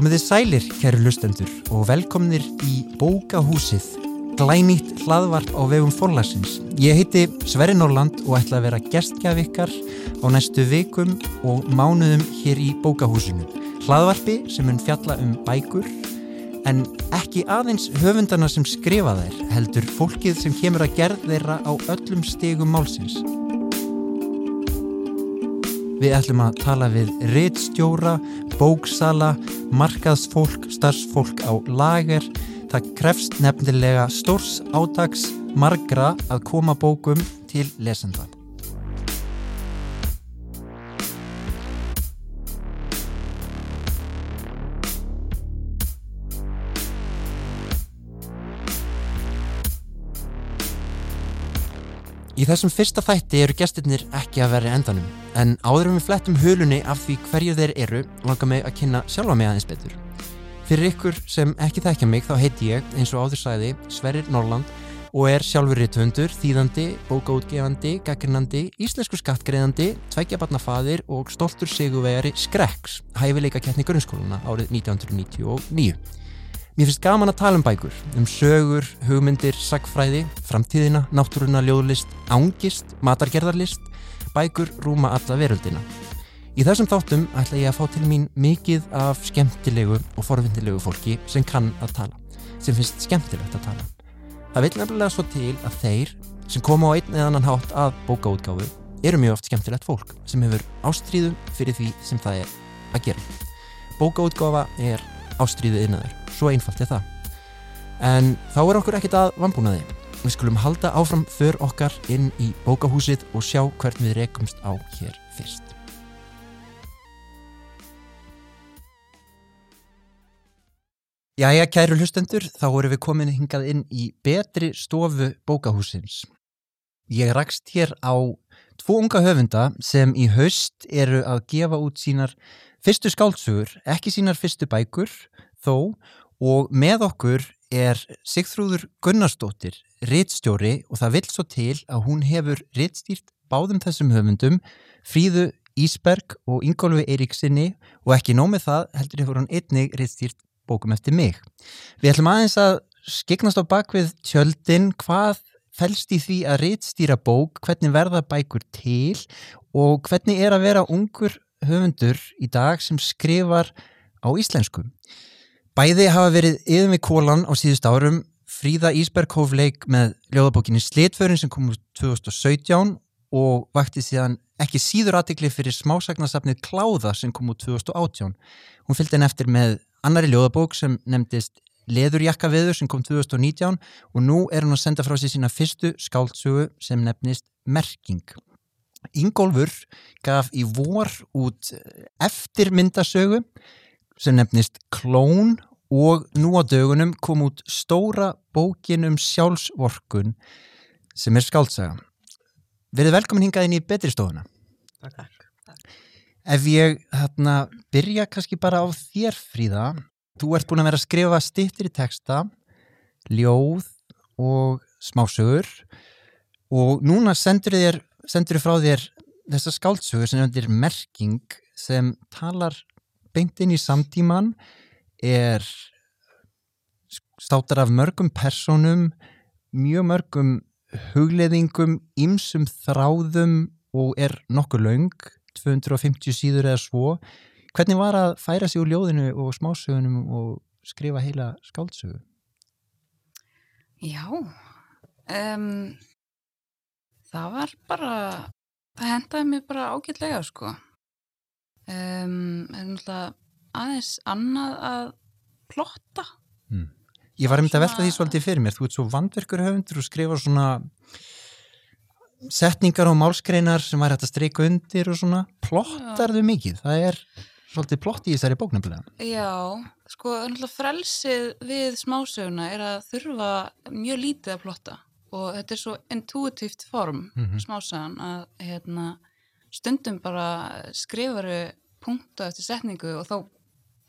Komið þið sælir, kæru lustendur, og velkomnir í Bókahúsið, glænýtt hlaðvarp á vegum forlagsins. Ég heiti Sverri Norland og ætla að vera gestgjaf ykkar á næstu vikum og mánuðum hér í Bókahúsinu. Hlaðvarpi sem mun fjalla um bækur, en ekki aðeins höfundana sem skrifa þær, heldur fólkið sem kemur að gerð þeirra á öllum stegum málsins. Við ætlum að tala við rittstjóra, bóksala, markaðsfólk, starfsfólk á lager. Það krefst nefnilega stórs átags margra að koma bókum til lesenda. Í þessum fyrsta þætti eru gestirnir ekki að vera endanum, en áður um við flettum hulunni af því hverju þeir eru, langar mig að kynna sjálfa mig aðeins betur. Fyrir ykkur sem ekki þekkja mig þá heiti ég, eins og áður sæði, Sverrir Norland og er sjálfur rittvöndur, þýðandi, bókaútgefandi, gaggrinandi, íslensku skattgreðandi, tveikjabarnafaðir og stoltur siguvegari Skrekks, hæfileika kettni grunnskóluna árið 1999. Mér finnst gaman að tala um bækur, um sögur, hugmyndir, sagfræði, framtíðina, náttúruna, ljóðlist, ángist, matargerðarlist, bækur rúma alla veröldina. Í þessum þáttum ætla ég að fá til mín mikið af skemmtilegu og forvindilegu fólki sem kann að tala, sem finnst skemmtilegt að tala. Það vil nefnilega svo til að þeir sem koma á einn eða annan hátt að bókaútgáfu eru mjög oft skemmtilegt fólk sem hefur ástríðu fyrir því sem það er að gera. Bókaútgáfa er ástríðu innaður, svo einfalt er það. En þá er okkur ekkit að vambúnaði. Við skulum halda áfram för okkar inn í bókahúsið og sjá hvern við rekumst á hér fyrst. Jæja, kæru hlustendur, þá erum við komin hingað inn í betri stofu bókahúsins. Ég rakst hér á tvo unga höfunda sem í haust eru að gefa út sínar fyrstu skáltsugur, ekki sínar fyrstu bækur þó og með okkur er Sigþrúður Gunnarsdóttir, rittstjóri og það vil svo til að hún hefur rittstýrt báðum þessum höfundum, Fríðu Ísberg og Ingólfi Eiríksinni og ekki nómið það heldur hefur hún einnig rittstýrt bókum eftir mig. Við ætlum aðeins að skiknast á bakvið tjöldin hvað fælst í því að rittstýra bók, hvernig verða bækur til og hvernig er að vera ungur höfundur í dag sem skrifar á íslensku. Bæði hafa verið yfir með kólan á síðust árum Fríða Ísberg hófleik með ljóðabókinni Slitförin sem kom úr 2017 og vakti síðan ekki síður aðtikli fyrir smásagnasafnið Kláða sem kom úr 2018. Hún fylgdi henn eftir með annari ljóðabók sem nefndist Leðurjakka viður sem kom 2019 og nú er hún að senda frá sig sína fyrstu skáltsugu sem nefnist Merking. Ingólfur gaf í vor út eftirmyndasögu sem nefnist Klón og nú á dögunum kom út stóra bókin um sjálfsvorkun sem er skáltsaga. Verið velkomin hingað inn í betri stofuna. Takk. Ef ég þarna byrja kannski bara á þér Fríða, þú ert búin að vera að skrifa stittir í texta, ljóð og smásögur og núna sendur þér, sendur frá þér þessa skáltsögur sem er merking sem talar beint inn í samtíman, er státar af mörgum personum, mjög mörgum hugleðingum, ýmsum þráðum og er nokkuð laung, 250 síður eða svo. Hvernig var að færa sig úr ljóðinu og smásögunum og skrifa heila skáldsögu? Já, um, það var bara, það hendaði mér bara ágætlega sko. Um, er náttúrulega aðeins annað að plotta. Mm. Ég var einmitt að velta því svolítið fyrir mér. Þú ert svo vandverkur höfundur og skrifar svona setningar og málskreinar sem væri hægt að streika undir og svona. Plottar þau mikið? Það er svolítið plott í þessari bóknafnilega. Já, sko, náttúrulega frelsið við smásöguna er að þurfa mjög lítið að plotta og þetta er svo intuitíft form mm -hmm. smásagan að hérna, stundum bara skrifaru punktu eftir setningu og þá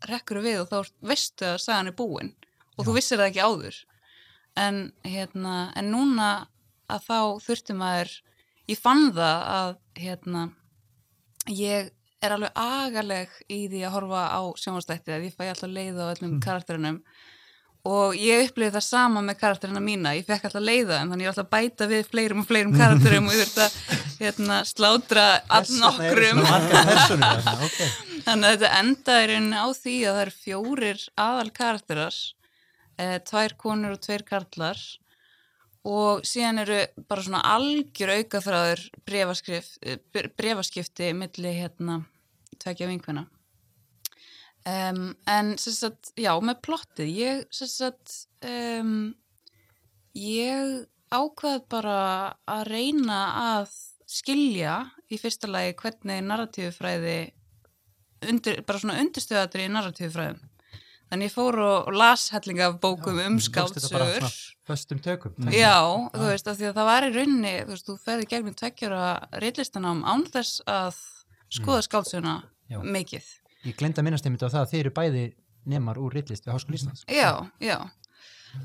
rekkur við og þá veistu að sagan er búin og Já. þú vissir það ekki áður en, hérna, en núna að þá þurfti maður ég fann það að hérna, ég er alveg agaleg í því að horfa á sjónvastætti að ég fæ alltaf leið á öllum mm. karakterinum og ég upplifið það sama með karakterina mína. Ég fekk alltaf leiða en þannig ég var alltaf að bæta við fleirum og fleirum karakterum og ég þurfti að hérna, slátra all nokkrum. okay. þannig að þetta endaði rauninni á því að það eru fjórir aðal karakterar eh, tvær konur og tveir karlar. Og síðan eru bara svona algjör aukafræður brefaskipti eh, millir hérna tvekja vinkvina Um, en sagt, já, með plottið ég, sagt, um, ég ákvað bara að reyna að skilja í fyrsta lagi hvernig narratífufræði undir, bara svona undirstöðatri í narratífufræðum þannig ég fór og, og las hellinga af bókum já, um skáldsögur. föstum tökum já, já, þú veist, af því að það var í rauninni þú veist, þú ferði gegnum tveggjara reillistanám án þess að skoða mm. skáldsöguna mikið Ég glemta minnast einmitt á það að þeir eru bæði nemar úr rillist við Háskóli Íslands. Já, já.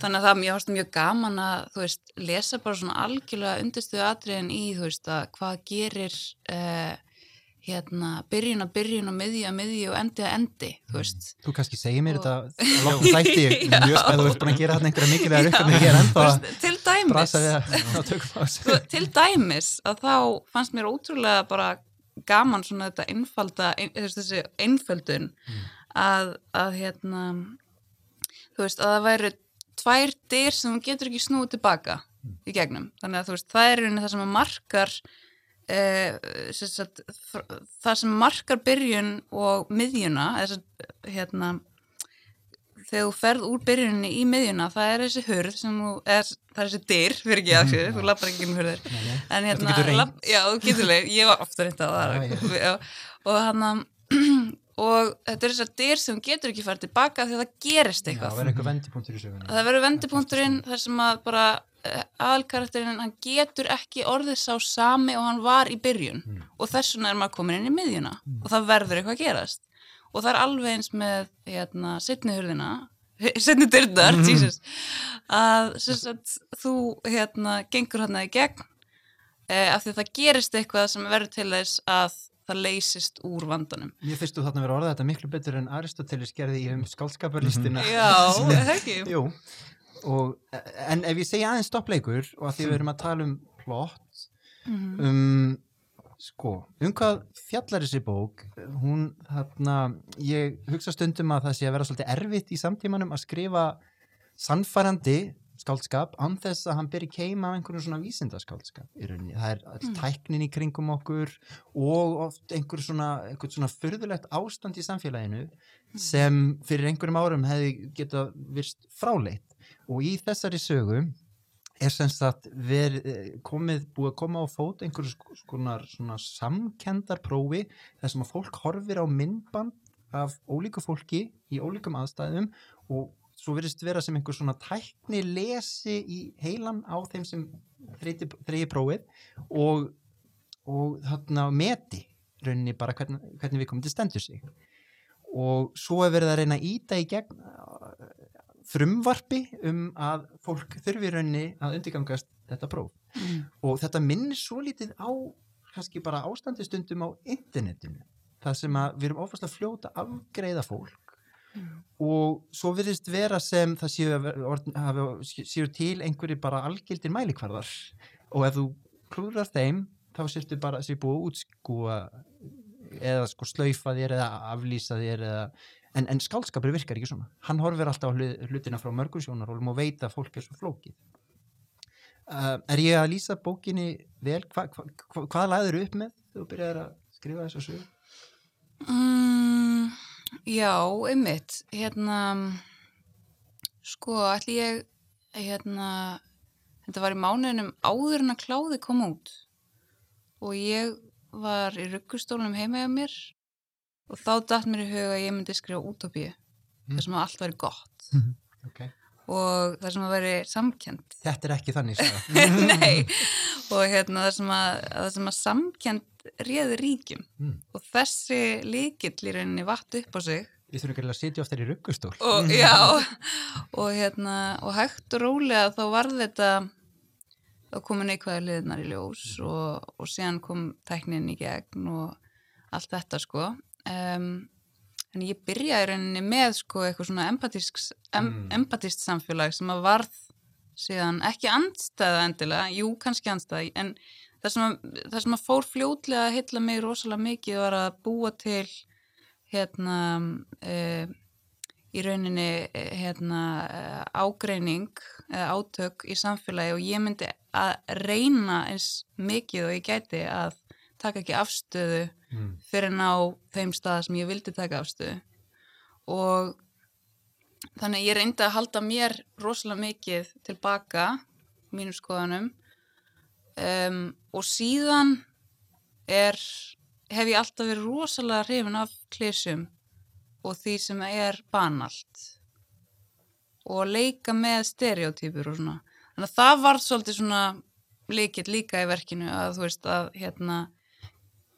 Þannig að það ástu mjög gaman að, þú veist, lesa bara svona algjörlega undirstuðu atriðin í, þú veist, að hvað gerir, uh, hérna, byrjun að byrjun og miðju að miðju og endi að endi, þú veist. Þú kannski segir mér og... þetta á lókn þætti, mjög spæð, þú ert búin að gera þarna einhverja mikilvægar upp en ég er enda að að. Til dæmis að þá fannst mér ótrúlega bara gaman svona þetta einfalda ein, þessi einföldun mm. að, að hérna þú veist að það væri tvær dyr sem getur ekki snúið tilbaka mm. í gegnum, þannig að þú veist það er það sem markar eh, sem sagt, það sem markar byrjun og miðjuna þess að hérna þegar þú ferð úr byrjuninni í miðjuna það er þessi hörð sem þú er, það er þessi dyr fyrir ekki að þessu, þú lappar ekki um hörður en hérna, lapp, já, þú getur leið ég var ofta reynd á það. Já, og hann að og þetta er þessar dyr sem getur ekki farið tilbaka því að það gerist eitthvað. Það verður eitthvað vendipunktur í söguna það verður vendipunkturinn þar sem að bara eh, aðalkarakterinn, hann getur ekki orðið sá sami og hann var í byrjun. Mm. og þess vegna er maður komin inn í miðjuna. Mm. og það verður eitthvað að gerast og það er alveg eins með hérna, setnihurðina setni dyrðar mm. að sagt, þú hérna, gengur hérna í gegn eh, af því að það gerist eitthvað sem verður til þess að það leysist úr vandanum. Ég fyrstu þarna verið að orða þetta miklu betur en Aristoteles gerði í um skálskaparlistina Já, ekki? Jú, og, en ef ég segja aðeins stoppleikur og að því við erum að tala um plott mm. um Sko, um hvað fjallar þessi bók, hún, þarna, ég hugsa stundum að það sé að vera svolítið erfitt í samtímanum að skrifa sannfærandi skáldskap án þess að hann byrja keima af einhvern svona vísindaskálskap í rauninni. Það er mm. tæknin í kringum okkur og oft einhver svona, einhver svona fyrðulegt ástand í samfélaginu mm. sem fyrir einhverjum árum hefði getað virst fráleitt og í þessari sögu er semst að verið eh, komið, búið að koma á fót einhverjum skonar svona samkendarprófi þar sem að fólk horfir á myndband af ólíku fólki í ólíkum aðstæðum og svo verist vera sem einhver svona tækni lesi í heilan á þeim sem þreyi prófið og, og þarna meti rauninni bara hvernig, hvernig við komum til stendur sig. Og svo er verið að reyna að íta í gegn frumvarfi um að fólk þurfi raunni að undirgangast þetta próf mm. og þetta minnir svo lítið á kannski bara ástandistundum á internetinu það sem að við erum ofast að fljóta afgreiða fólk mm. og svo virðist vera sem það séu, séu til einhverju bara algildir mælikvarðar og ef þú klúrar þeim þá sérstu bara að séu búið að útskúa eða sko slaufa þér eða aflýsa þér eða en, en skálskapur virkar ekki svona. Hann horfir alltaf hlutina frá mörgum sjónarólum og veit að fólk er svo flókið. Uh, er ég að lýsa bókinni vel, hva, hva, hva, hvað laður upp með þú byrjar að skrifa þessu sög? Mm, já, ummitt hérna sko, ætli ég hérna þetta var í mánuðinum áður en að kláði kom út. Og ég var í ruggustólunum heima hjá mér og þá dætt mér í huga að ég myndi skrifa útópíu mm. þar sem að allt væri gott. Okay. og þar sem að veri samkjönd Þetta er ekki þannig Nei, og hérna þar sem að, að samkjönd réði ríkjum. Mm. og þessi líkill í rauninni vatt upp á sig. Við þurfum ekki að sitja ofta í ruggustól. Og, Já, og hérna og hægt og rólega þá var þetta þá komu neikvæði liðnar í ljós mm. og, og síðan kom tæknin í gegn og allt þetta sko um, en ég byrjaði rauninni með sko eitthvað svona empatist, em, Mm. samfélag sem að varð síðan ekki andstæða endilega, jú kannski andstæða en það sem að, það sem að fór fljótlega að hitla mig rosalega mikið var að búa til hérna uh, í rauninni eh, hérna uh, ágreining eða átök í samfélagi og ég myndi að reyna eins mikið og ég gæti að taka ekki afstöðu Mm. fyrir ná þeim stað sem ég vildi taka afstöðu. Og þannig ég reyndi að halda mér rosalega mikið tilbaka mínum skoðanum um, og síðan er, hef ég alltaf verið rosalega hrifin af klísum og því sem er banalt. Og leika með stereotypur og svona. Þannig að það var svolítið svona leikitt líka í verkinu að þú veist að hérna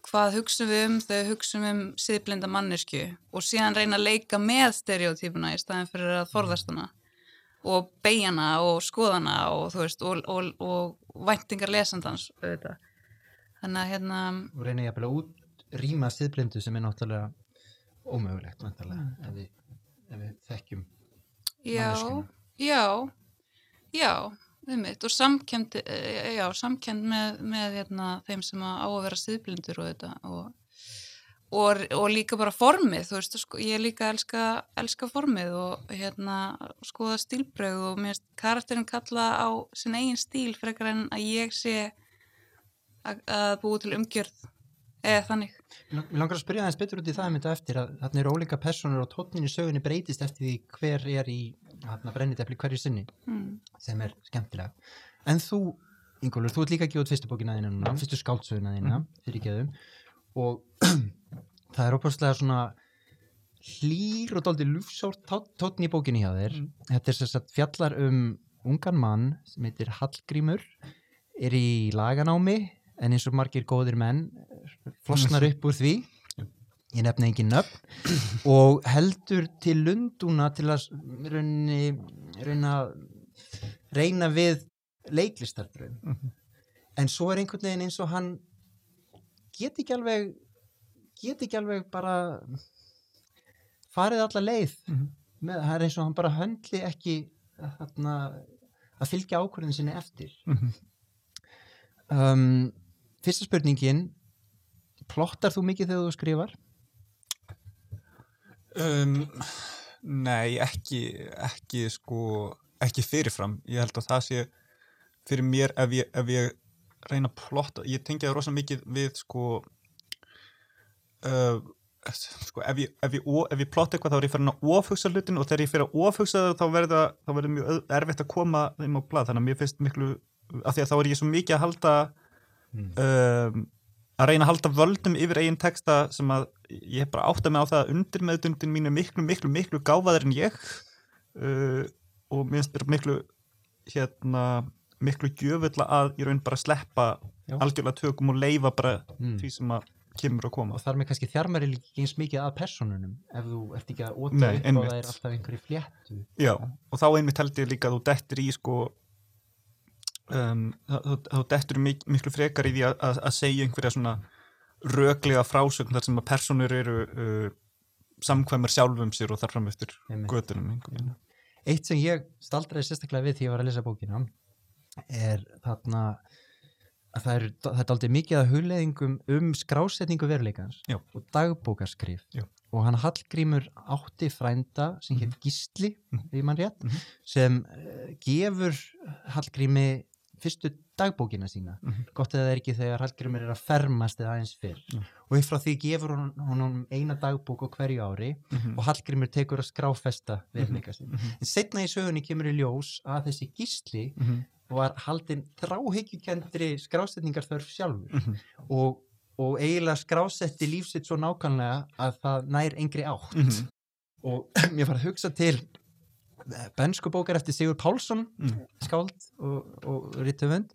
hvað hugsaum við um þegar við hugsaum um siðblinda mannesku og síðan reyna að leika með stereotypuna í staðin fyrir að forðast hana og beigana og skoðana og veist og, og, og væntingar lesandans auðvitað. þannig að hérna og reyna ég að út rýma siðblindu sem er náttúrulega ómögulegt vantarlega, ef, við, ef við þekkjum já, Manneskjuna. já já, við mitt og samkend já, samkend með, með hérna, þeim sem að á að vera siðblindur og þetta og, og, og líka bara formið þú veist, sko, ég líka elska, elska formið og hérna skoða stílbröð og mér karakterin kalla á sin eigin stíl frekar en að ég sé að, að búi til umgjörð eða þannig. Mér langar að spyrja aðeins betur út í það mynda eftir að þarna eru ólíka personur og tónnin í sögunni breytist eftir því hver er í þarna brennitepli hverju sinni mm. sem er skemmtilega. En þú, Ingólfur, þú ert líka gefa út fyrstu bókina þína núna, fyrstu skáldsöguna þína, fyrir geðum og það er óbúrslega svona hlýr og dálítið lúfsórt tónn í bókinni hjá þér. Þetta er sagt fjallar um ungan mann sem heitir Hallgrímur, er í laganámi en eins og margir góðir menn flosnar upp úr því ég nefna engin nöfn og heldur til lunduna til að raunni, reyna, reyna við leiklistarbröðum Mhm. en svo er einhvern veginn eins og hann get ekki alveg get ekki alveg bara farið alla leið Mhm. með, það er eins og hann bara höndli ekki þarna, að fylgja ákvörðin sinni eftir Mhm. um, fyrsta spurningin plottar þú mikið þegar þú skrifar? Um, nei, ekki, ekki sko, ekki fyrirfram. Ég held að það sé fyrir mér ef ég, ef ég reyna að plotta, ég tengja það rosa mikið við sko, uh, sko ef ég, ef ég, ég plotta eitthvað þá er ég fyrir að ofhugsa hlutin og þegar ég fyrir að ofhugsa það þá verður það, mjög erfitt að koma þeim á blað, þannig að mér finnst miklu, af því að þá er ég svo mikið að halda um, að reyna að halda völdum yfir eigin texta sem að ég hef bara átt að með á það að undir meðdundin mín er miklu, miklu, miklu gáfaður en ég uh, og mér finnst miklu hérna, miklu gjöfulla að ég raun bara sleppa Já. algjörlega tökum og leifa bara Mm. því sem að kemur að koma og þar með kannski þjarmar er líka eins mikið að personunum ef þú ert ekki að óta upp einmitt. það er alltaf einhverju fléttu Já, og þá einmitt held ég líka að þú dettur í sko um, þá- dettur mik miklu frekar í því að, að, að segja einhverja svona röklega frásögn þar sem að personur eru uh, samkvæmur sjálfum sér og þar fram eftir veginn. Eitt sem ég staldraði sérstaklega við því ég var að lesa bókina er þarna að það er, það er aldrei mikið að hugleðingum um skrásetningu veruleikans Já. og dagbókarskrif Já. og hann Hallgrímur átti frænda sem Mhm. hétt Gísli, mm -hmm. mann rétt Mhm. sem uh, gefur Hallgrími fyrstu dagbókina sína Mhm. gott að það er ekki þegar Hallgrímur er að fermast eða aðeins fyrr Já. og upp frá því gefur hún, hún eina dagbók á hverju ári Mhm. og Hallgrímur tekur að skráfesta veruleika sinn. Mhm. En setna í sögunni kemur í ljós að þessi gísli Mhm. var haldin þráhyggjukendri skrásetningarþörf sjálfur Mhm. og, og eiginlega skrásetti lífsitt svo nákvæmlega að það nær engri átt Mhm. og mér var að hugsa til bensku bókar eftir Sigur Pálsson Mhm. skáld og, og rittöfund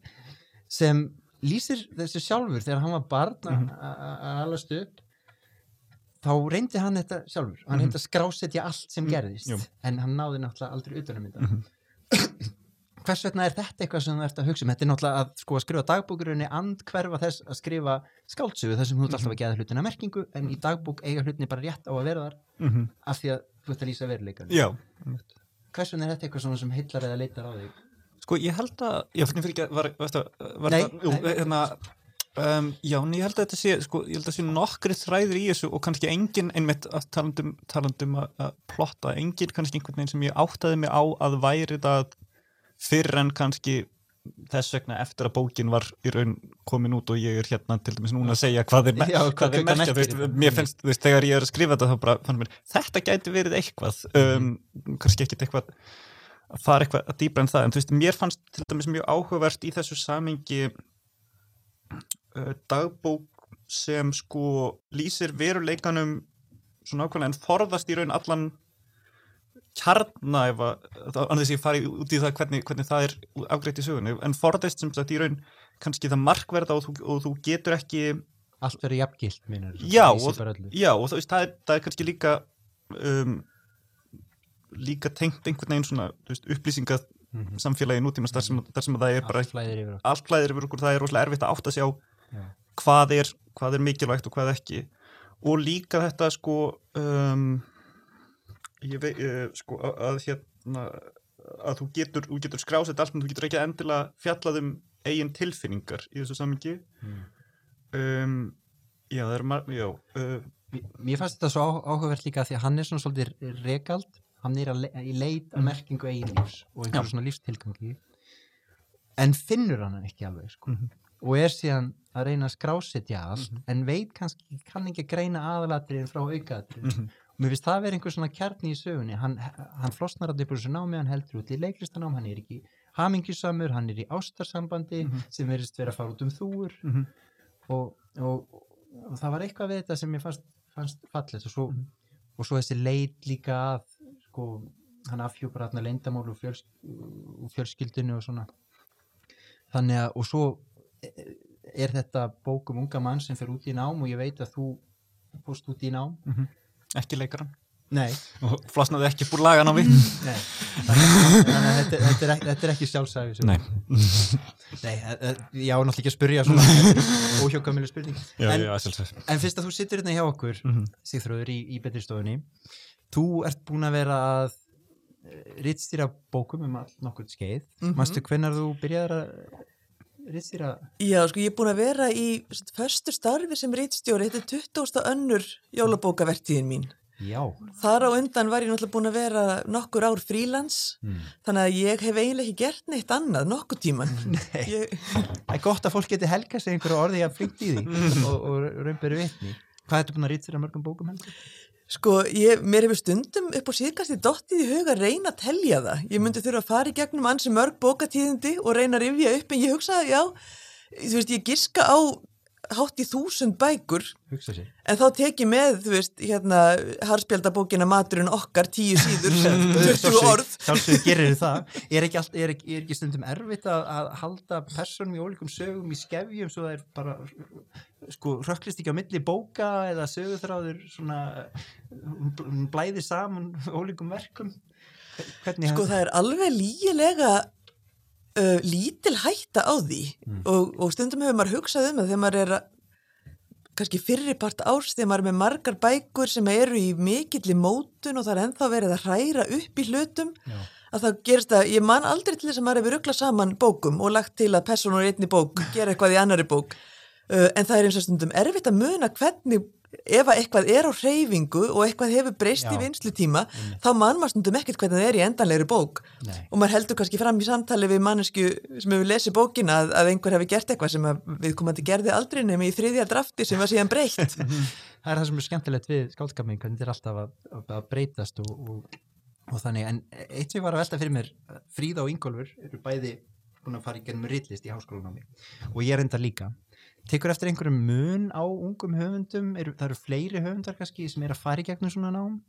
sem lýsir þessu sjálfur þegar hann var barn Mhm. að alast upp þá reyndi hann þetta sjálfur hann Mhm. reyndi að skrásetja allt sem Mm, gerðist jú. en hann náði náttúrulega aldrei utanum þetta Mhm. hvers vegna er þetta eitthvað sem þú ert að hugsa um? Þetta er náttúrulega að, sko, að skrifa dagbókurunni andkverfa þess að skrifa skáldsögu þar sem þú ert alltaf að geða hlutina merkingu en í dagbók eiga hlutinni bara rétt á að vera þar mm -hmm. af því að þú ert að lýsa veruleikanum. Já. Hvers vegna er þetta eitthvað svona sem heillar eða leitar á þig? Sko ég held að, já, fyrir ekki að, var, var, var Nei, það, jú, hérna, um, já, en ég held að þetta sé, sko, ég held að sé nokkri þræður í þessu og kannski engin, einmitt, að talandum, talandum að, að plotta, engin kannski einhvern veginn sem ég áttaði mig á að væri það fyrr en kannski þess vegna eftir að bókin var í raun komin út og ég er hérna til dæmis núna að segja hvað er, Já, hvað- er merkja, veist, mér finnst, þú veist, þegar ég er að skrifa þetta þá bara, fann mér, þetta gæti verið eitthvað. Um, kannski ekkit eitthvað að fara eitthvað að dýbra en það en þú veist, mér fannst til dæmis mjög áhugavert í þessu samingi uh, dagbók sem sko lýsir veruleikanum svona ákveðlega en forðast í raun allan kjarna ef að, annars ég fari út í það hvernig, hvernig það er afgreitt í sögunni, en forðast sem sagt í raun kannski það markverða og þú, og þú getur ekki Allt verður jafngilt, minnur. Já, og, já, og það, það, er, það er kannski líka um, líka tengt einhvern veginn svona veist, upplýsingað Mhm. samfélagi nútíma þar sem, þar sem að það er bara Allt flæðir yfir okkur. það er rosalega erfitt að átta sig á Já. hvað er, hvað er mikilvægt og hvað ekki og líka þetta sko um, ég veit uh, sko að, hérna að þú getur, þú getur skrásett allt en þú getur ekki endilega fjallað um eigin tilfinningar í þessu samingi Mm. um, já það er mar- já, uh, Mér- Mér fannst þetta svo áhugavert líka því að hann er svona svolítið regald, hann er le í leit að merkingu eigin lífs og einhverjum svona lífstilgangi en finnur hann ekki alveg sko. Mhm. og er síðan að reyna að skrásetja allt en veit kannski, kann ekki að greina aðalatriðin frá aukatriðin Mhm. Og mér finnst það að vera einhver svona kjarni í sögunni hann, hann flosnar að úr þessu námi hann heldur út í leiklistanám, hann er ekki hamingjusamur, hann er í ástarsambandi Mhm. sem verðist vera að fara út um þúur Mhm. og, og, og það var eitthvað við þetta sem ég fannst, fannst fallið og svo, Mhm. og svo þessi leit líka að sko, hann afhjúpar hann leyndamál og, fjöls, og fjölskyldinu og svona þannig að og svo e- er þetta bók um unga mann sem fer út í nám og ég veit að þú fórst út í nám ekki leikaran nei, og flosnaði ekki búr lagan á mig nei. þannig að þetta, þetta, er, ekki- þetta er ekki sjálfsæfi Nei. nei e- e- ég á náttúrulega ekki að spyrja svona óhjókamilu spurning já, En- já, En fyrst að þú sittur hérna hjá okkur, Mhm. Sigþróður, í, í betri stofunni, þú ert búin að vera að rittstýra bókum um nokkur skeið. Mm Mhm. Manstu hvenær þú byrjaðir að rittstýra? Já, sko, ég er búin að vera í förstu starfi sem rítstjóri, þetta er 20. önnur jólabókavertíðin mín. Já. Þar á undan var ég náttúrulega búin að vera nokkur ár frílans, Mm. þannig að ég hef eiginlega ekki gert neitt annað, nokkuð tíman. Nei. Ég, Það er gott að fólk geti helga sig einhverju orði að flinkt í því og, og raumberi vitni. Hvað ertu búin að rittstýra mörgum bókum heldur? Sko, ég, mér hefur stundum upp á síðkast í dottið í huga að reyna að telja það. Ég myndi þurfa að fara í gegnum ansi mörg bókatíðindi og reyna að rifja upp, en ég hugsaði, já, þú veist, ég giska á hátt í þúsund bækur. En þá tek ég með, þú veist, hérna, harspjaldabókina Maturinn okkar, tíu síður, 20 orð. Sjálfsögur gerir það. Er ekki, allt, er, ekki, er ekki stundum erfitt að, að halda personum í ólíkum sögum í skefjum svo það er bara, sko, rökklist ekki á milli bóka eða sögurþráður svona, blæðir saman ólíkum verkum? Hvernig Sko, það er alveg lígilega uh, lítil hætta á því. Og, og stundum hefur maður hugsað um það þegar maður er að kannski fyrirpart árs þegar maður er með margar bækur sem eru í mikilli mótun og það er ennþá verið að hræra upp í hlutum Já. að það gerist að ég man aldrei til þess að maður hefur ruglað saman bókum og lagt til að personur í einni bók gera eitthvað í annari bók en það er eins og stundum erfitt að muna hvernig ef að eitthvað er á hreyfingu og eitthvað hefur breyst í vinslutíma þá man maður stundum ekkert hvernig það er í endanlegri bók. Nei. og maður heldur kannski fram í samtali við mannesku sem hefur lesið bókina að, að einhver hefur gert eitthvað sem við komandi gerði aldrei nefnir í þriðja drafti sem var síðan breytt. Það er það sem er skemmtilegt við skáldskapin hvernig þetta er alltaf að, að, breytast og, og, og þannig, en eitt sem var að velta fyrir mér Fríða og Ingólfur eru bæði búin að fara í gennum ritlist í háskólanámi. Og ég er enda líka tekur eftir einhverjum mun á ungum höfundum? Eru, það eru fleiri höfundar kannski sem er að fara í gegnum svona nám?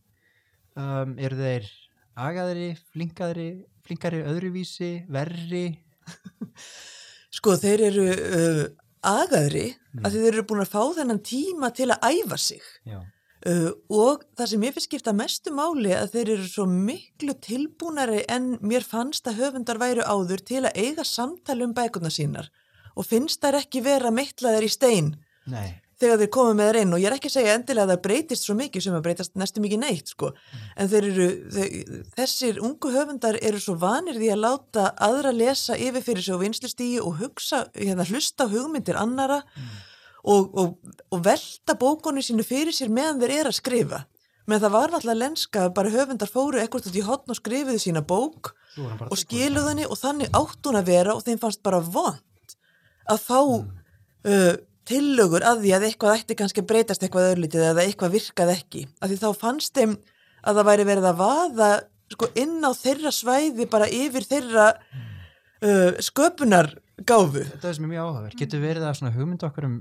Um, eru þeir agaðri, flinkari flinkari öðruvísi, verri? Sko þeir eru uh, agaðri að þeir eru búin að fá þennan tíma til að æfa sig. Já, uh, og það sem ég finnst skipta mestu máli að þeir eru svo miklu tilbúnari en mér fannst að höfundar væru áður til að eiga samtali um bækurna sínar og finnst þær ekki vera mittlaðir í stein Nei. þegar þeir koma með þær inn. Og ég er ekki að segja endilega að það breytist svo mikið sem að breytast næstu mikið neitt sko. En þeir eru, þeir, þessir ungu höfundar eru svo vanir því að láta aðra lesa yfir fyrir sig á vinslustígi og hugsa, hérna hlusta hugmyndir annara og, og, og velta bókonu sínu fyrir sér meðan þeir eru að skrifa. Menn það var alltaf lenska bara höfundar fóru ekkert út í hotn og skrifuðu sína bók og henni og þannig átt hún að vera og þeim fannst bara vond að fá uh, tillögur að því að eitthvað ætti kannski að breytast eitthvað öðrlítið eða eitthvað virkað ekki. Af því þá fannst þeim að það væri verið að vaða sko, inn á þeirra svæði bara yfir þeirra uh, sköpunargáfu. Þetta er sem er mjög áhugaverð. Getur verið að hugmyndu okkur um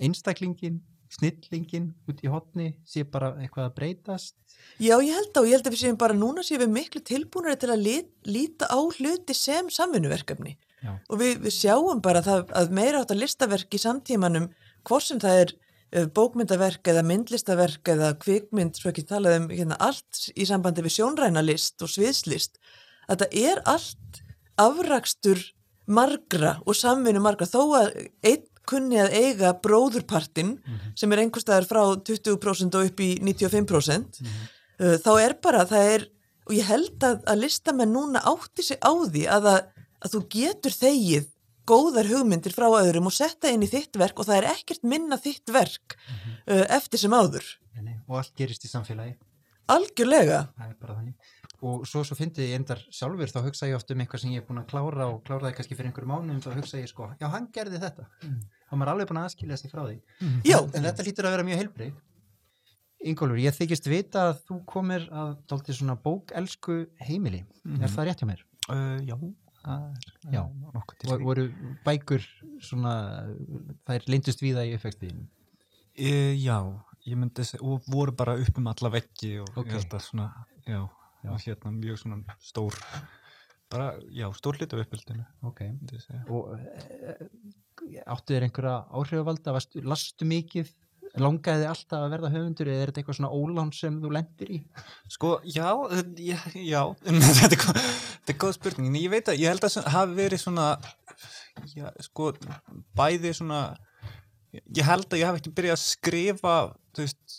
einstaklingin, snillingin út í hotni sé bara eitthvað að breytast? Já, ég held og ég held að við séum bara núna séum við miklu tilbúinari til að lit, líta á hluti sem samvinnuverkefni Já. og við, við sjáum bara það, að meira átt að listaverk í samtímanum hvort sem það er eh, bókmyndaverk eða myndlistaverk eða kvikmynd, svo ekki talað um hérna, allt í sambandi við sjónræna list og sviðslist, að það er allt afrakstur margra og samvinnu margra þó að einn kunni að eiga bróðurpartin sem er einhverstaðar frá 20% og upp í 95% uh, þá er bara, það er og ég held að, að listamenn núna átti sig á því að, að, að þú getur þegið góðar hugmyndir frá öðrum og setta inn í þitt verk og það er ekkert minna þitt verk uh, eftir sem áður. Nei, nei, og allt gerist í samfélagi. Algjörlega. Það er bara þannig. Og svo, svo fyndi ég endar sjálfur, þá hugsa ég oft um eitthvað sem ég er búin að klára og kláraði kannski fyrir einhverjum mánuðum, þá hugsa ég sko, já, hann gerði þetta. Þá er maður alveg búin að aðskilja sig frá því. Já, En þetta lítur að vera mjög heilbreyð. Ingólfur, ég þykist vita að þú komir að dálítið svona bókelsku heimili. Er það rétt hjá mér? Uh, já, er Já. Vor, voru bækur svona, þær lindust víða í uppvextiðinu? E, já, ég myndi segja, og voru bara upp um alla veggi og Ok. ég held að svona, já, já. hérna mjög svona stór, bara, já, stór hlut af uppbyldinu, Ok. Og e, áttu þér einhverja áhrifavalda, lastu mikið, langaði þið alltaf að verða höfundur eða er þetta eitthvað svona ólán sem þú lendir í? Sko, já, já, já, þetta er, er góð spurning, en ég veit að, ég held að það hafi verið svona, já, sko, bæði svona, ég held að ég hafi ekki byrjað að skrifa, þú veist,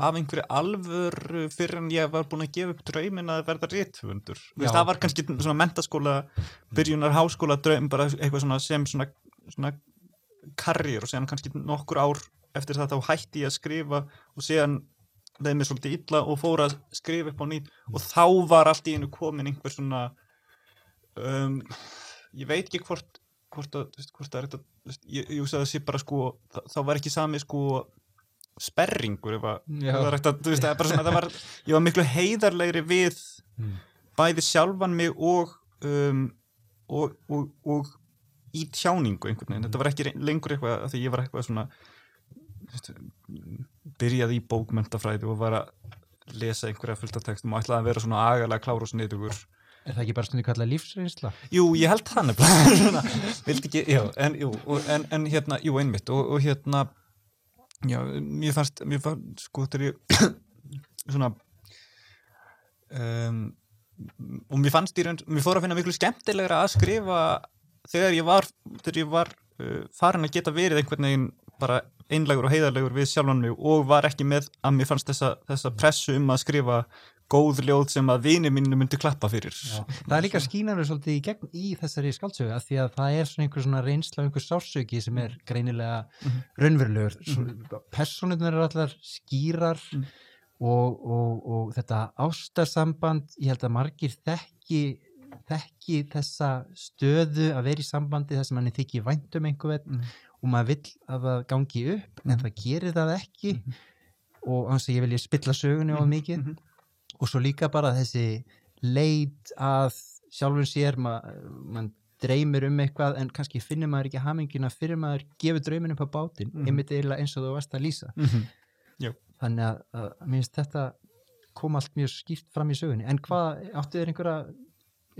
af einhverju alvöru fyrir en ég var búin að gefa upp draumin að verða Já. það var kannski svona mentaskóla, byrjunar háskóla draum, bara eitthvað svona sem svona, svona karriér og síðan kannski nokkur ár eftir það þá hætti ég að skrifa og síðan leið mér svolítið illa og fór að skrifa upp á nýtt og þá var allt í einu komin einhver svona um, ég veit ekki hvort hvort, að, veist, hvort er þetta veist, ég, ég að það sé bara sko það, þá var ekki sami sko sperringur ef að, Já. ef það að, veist, svona, það var, ég var miklu heiðarlegri við Mm. bæði sjálfan mig og um, og, og, og í tjáningu einhvern veginn, þetta var ekki lengur eitthvað að því ég var eitthvað svona veist, byrjaði í bókmentafræði og var að lesa einhverja fullta textum og ætlaði að vera svona agalega klár og sniðugur. Er það ekki bara stundu kallað lífsreynsla? Jú, ég held það nefnilega. Svona, vildi ekki, já, en, jú, en, en hérna, jú, einmitt og, og hérna já, mér fannst, mér fannst, sko, þegar ég svona um, og mér fannst í raun, mér fór að finna miklu skemmtilegra að skrifa þegar ég var, þegar ég var uh, farin að geta verið einhvern veginn bara einlegur og heiðarlegur við sjálfan mig og var ekki með að mér fannst þessa, þessa pressu um að skrifa góð ljóð sem að vini mínu myndi klappa fyrir Já. Það er líka skínarður svolítið í gegn í þessari skáldsögu að því að það er svona einhver svona reynsla einhver sársöki sem er greinilega Mhm. raunverulegur. Mm Personunar eru allar skýrar Mm. og, og, og þetta ástarsamband, ég held að margir þekki, þekki þessa stöðu að vera í sambandi þar sem manni þykir vænt um einhver Mm. og maður vill að það gangi upp en það gerir það ekki Mhm. og annars að ég vilja spilla sögunni of mikið Mhm. og svo líka bara þessi leit að sjálfum sér maður man dreymir um eitthvað en kannski finnir maður ekki hamingina fyrir maður gefur draumin upp á bátinn Mhm. einmitt eiginlega eins og þú varst að lýsa Mhm. þannig að, að mér finnst þetta kom allt mjög skýrt fram í sögunni en hvað, áttu þér einhverja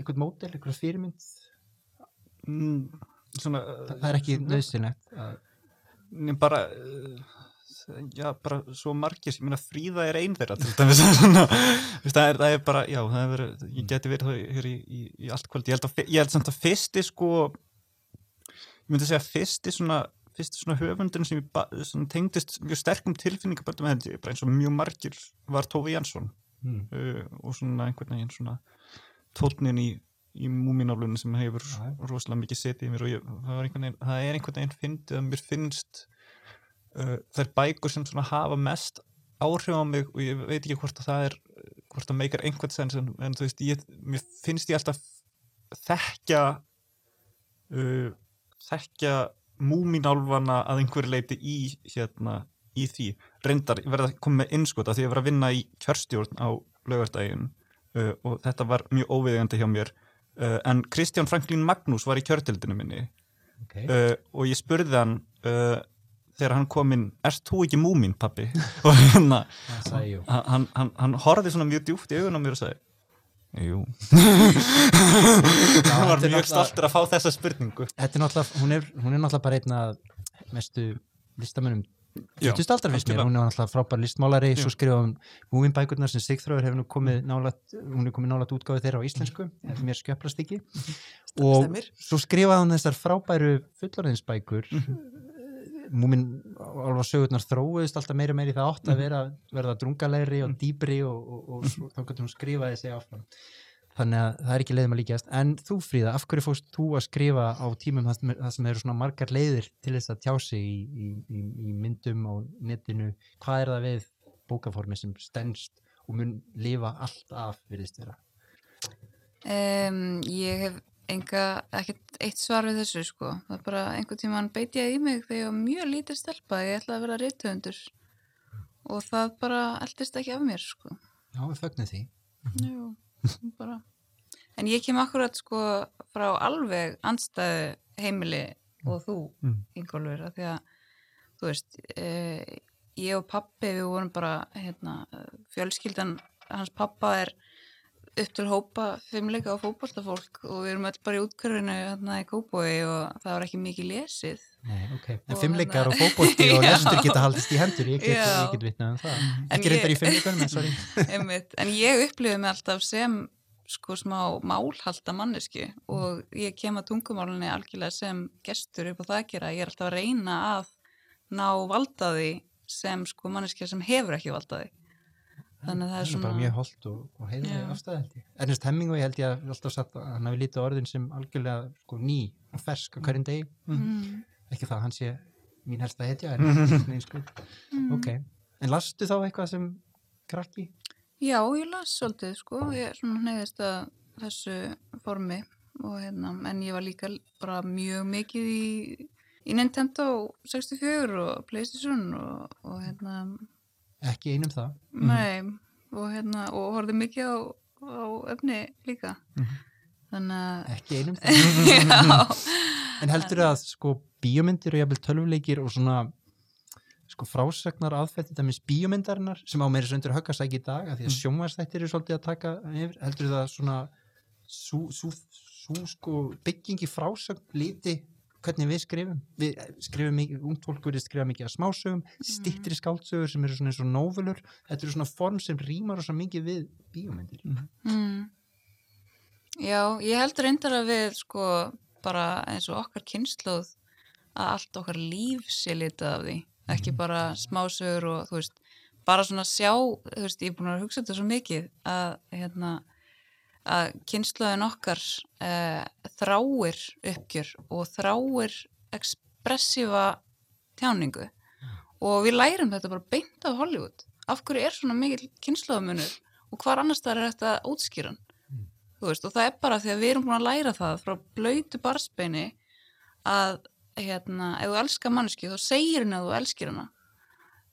einhvern mótel, einhverja fyrirmynd? Mm, svona, það, það er ekki svona- nöðsynlegt að, Nei, bara uh, já, bara svo margir, ég meina Fríða er einn þeirra til dæmis svona, veist, það, er, það er bara, já, það er verið, ég geti verið það hér í, í, í allt kvöld, ég held að, ég held samt að fyrsti sko, ég myndi segja fyrsti svona, fyrsti svona höfundin sem, sem tengdist mjög sterkum bara eins og mjög margir var Tófi Jansson. Mm. uh, og svona einhvern veginn svona tótnin í, í múminálunum sem hefur Já. rosalega mikið setið í mér og ég, það, veginn, það er einhvern veginn fyndið að mér finnst uh, þær bækur sem svona hafa mest áhrif á mig og ég veit ekki hvort að það er hvort það meikar einhvern sens en, en þú veist, ég, mér finnst ég alltaf þekkja uh, þekkja múminálfana að einhverju leiti í hérna í því, reyndar, ég verði að koma með innskota því ég var að vinna í kjörstjórn á laugardaginn uh, og þetta var mjög óviðegandi hjá mér uh, en Kristján Franklín Magnús var í kjörtildinu minni Okay. uh, og ég spurði hann þegar hann kom inn, erst þú ekki múmin pappi? og hérna hann, hann, hann, horfði svona mjög djúpt í augun á mér og sagði Jú hann var mjög stoltur að fá þessa spurningu Þetta er náttúrulega, hún er, hún er náttúrulega bara einn af mestu 20. aldar mér, hún er náttúrulega frábær listmálari, svo skrifa hún múminbækurnar sem Sigþróður hefur nú komið nálat hún er komið nálat útgáðu þeirra á íslensku ef mér skjöplast ekki. Og Stemmir. svo skrifaði hún þessar frábæru fullorðinsbækur. Mhm. múmin alveg sögurnar þróuðist alltaf meiri og meiri í það átt að Mhm. vera, verða drungalegri og dýbri og, og, og svo, þá getur hún skrifaði sig áfram þannig að það er ekki leiðum að líkjast en þú Fríða, af hverju fórst þú að skrifa á tímum það sem, er, eru svona margar leiðir til þess að tjá sig í, í, í, í myndum á netinu, hvað er það við bókaformi sem stendst og mun lifa allt af virðist vera Um, ég hef enga, ekkert eitt svar við þessu sko. Það er bara einhvern tímann beiti ég í mig þegar ég var mjög lítið stelpa. Ég ætlaði að vera reytuhundur og það bara eldist ekki af mér sko. Já, við fögnum því Jú, bara. En ég kem akkurat sko frá alveg andstæðu heimili og þú, Mm. Ingólfur, því að þú veist, eh, ég og pappi við vorum bara, hérna, fjölskyldan hans pappa er upp til hópa fimmleika og fótballtafólk og við erum öll bara í útkörfinu hérna í Kópói og það var ekki mikið lesið. Nei, okay. En Og fimmleikar hérna- og fótbolti og Já. lestur geta haldist í hendur ég get, get vitnað um það En ekki reyndar í fimmleikunum, en sorry. En ég upplifði mig alltaf sem sko smá málhalda manneski og ég kem að tungumálinni algjörlega sem gestur upp á það að gera. Ég er alltaf að reyna að ná valdaði sem sko manneski sem hefur ekki valdaði. Þannig að það er svona... bara mjög holdt og, og heiðlega Já. afstæði held ég Ernest Hemingway held ég að alltaf satt að hann hafi lítið orðin sem algjörlega sko, ný og fersk á hverjum degi Mm. ekki það að hann sé mín helsta hetja en sko Mm. ok, en lastu þá eitthvað sem krakki? Já, ég las svolítið sko. Ég neyðist að þessu formi og hérna, en ég var líka bara mjög mikið í, í Nintendo 64 og Playstation og, og hérna ekki einum það. Nei, og hérna, og horfði mikið á, á efni líka. Þannig að, ekki einum það. Já, en heldur að sko bíómyndir og jafnvel tölvuleikir og svona sko frásagnar aðfætti þetta með bíómyndarinnar sem á meiri söndur höggasæk í dag að því að sjónvarsþættir eru svolítið að taka yfir heldur það svona sú, sú, sú sko bygging í frásagn liti hvernig við skrifum. Við skrifum mikið, ungt fólk verið skrifa mikið af smásögum, stittri skáldsögur sem eru svona eins og nóvelur, þetta eru svona form sem rýmar og svo mikið við bíómyndir. Mm, já, ég heldur reyndar að við, sko, bara eins og okkar kynnslóð að allt okkar líf sé litið af því, ekki bara smásögur og, þú veist, bara svona sjá, þú veist, ég er búin að hugsa þetta svo mikið að, hérna, að kynnslóðin okkar uh, þráir uppgjör og þráir ekspressífa tjáningu. Og við lærum þetta bara beint af Hollywood. Af hverju er svona mikil kynnslóðamunur og hvar annars það er þetta útskýran þú veist, og það er bara því að við erum búin að læra það frá blöytu barsbeini að hérna, ef þú elskar manneski þá segir henni að þú elskir hana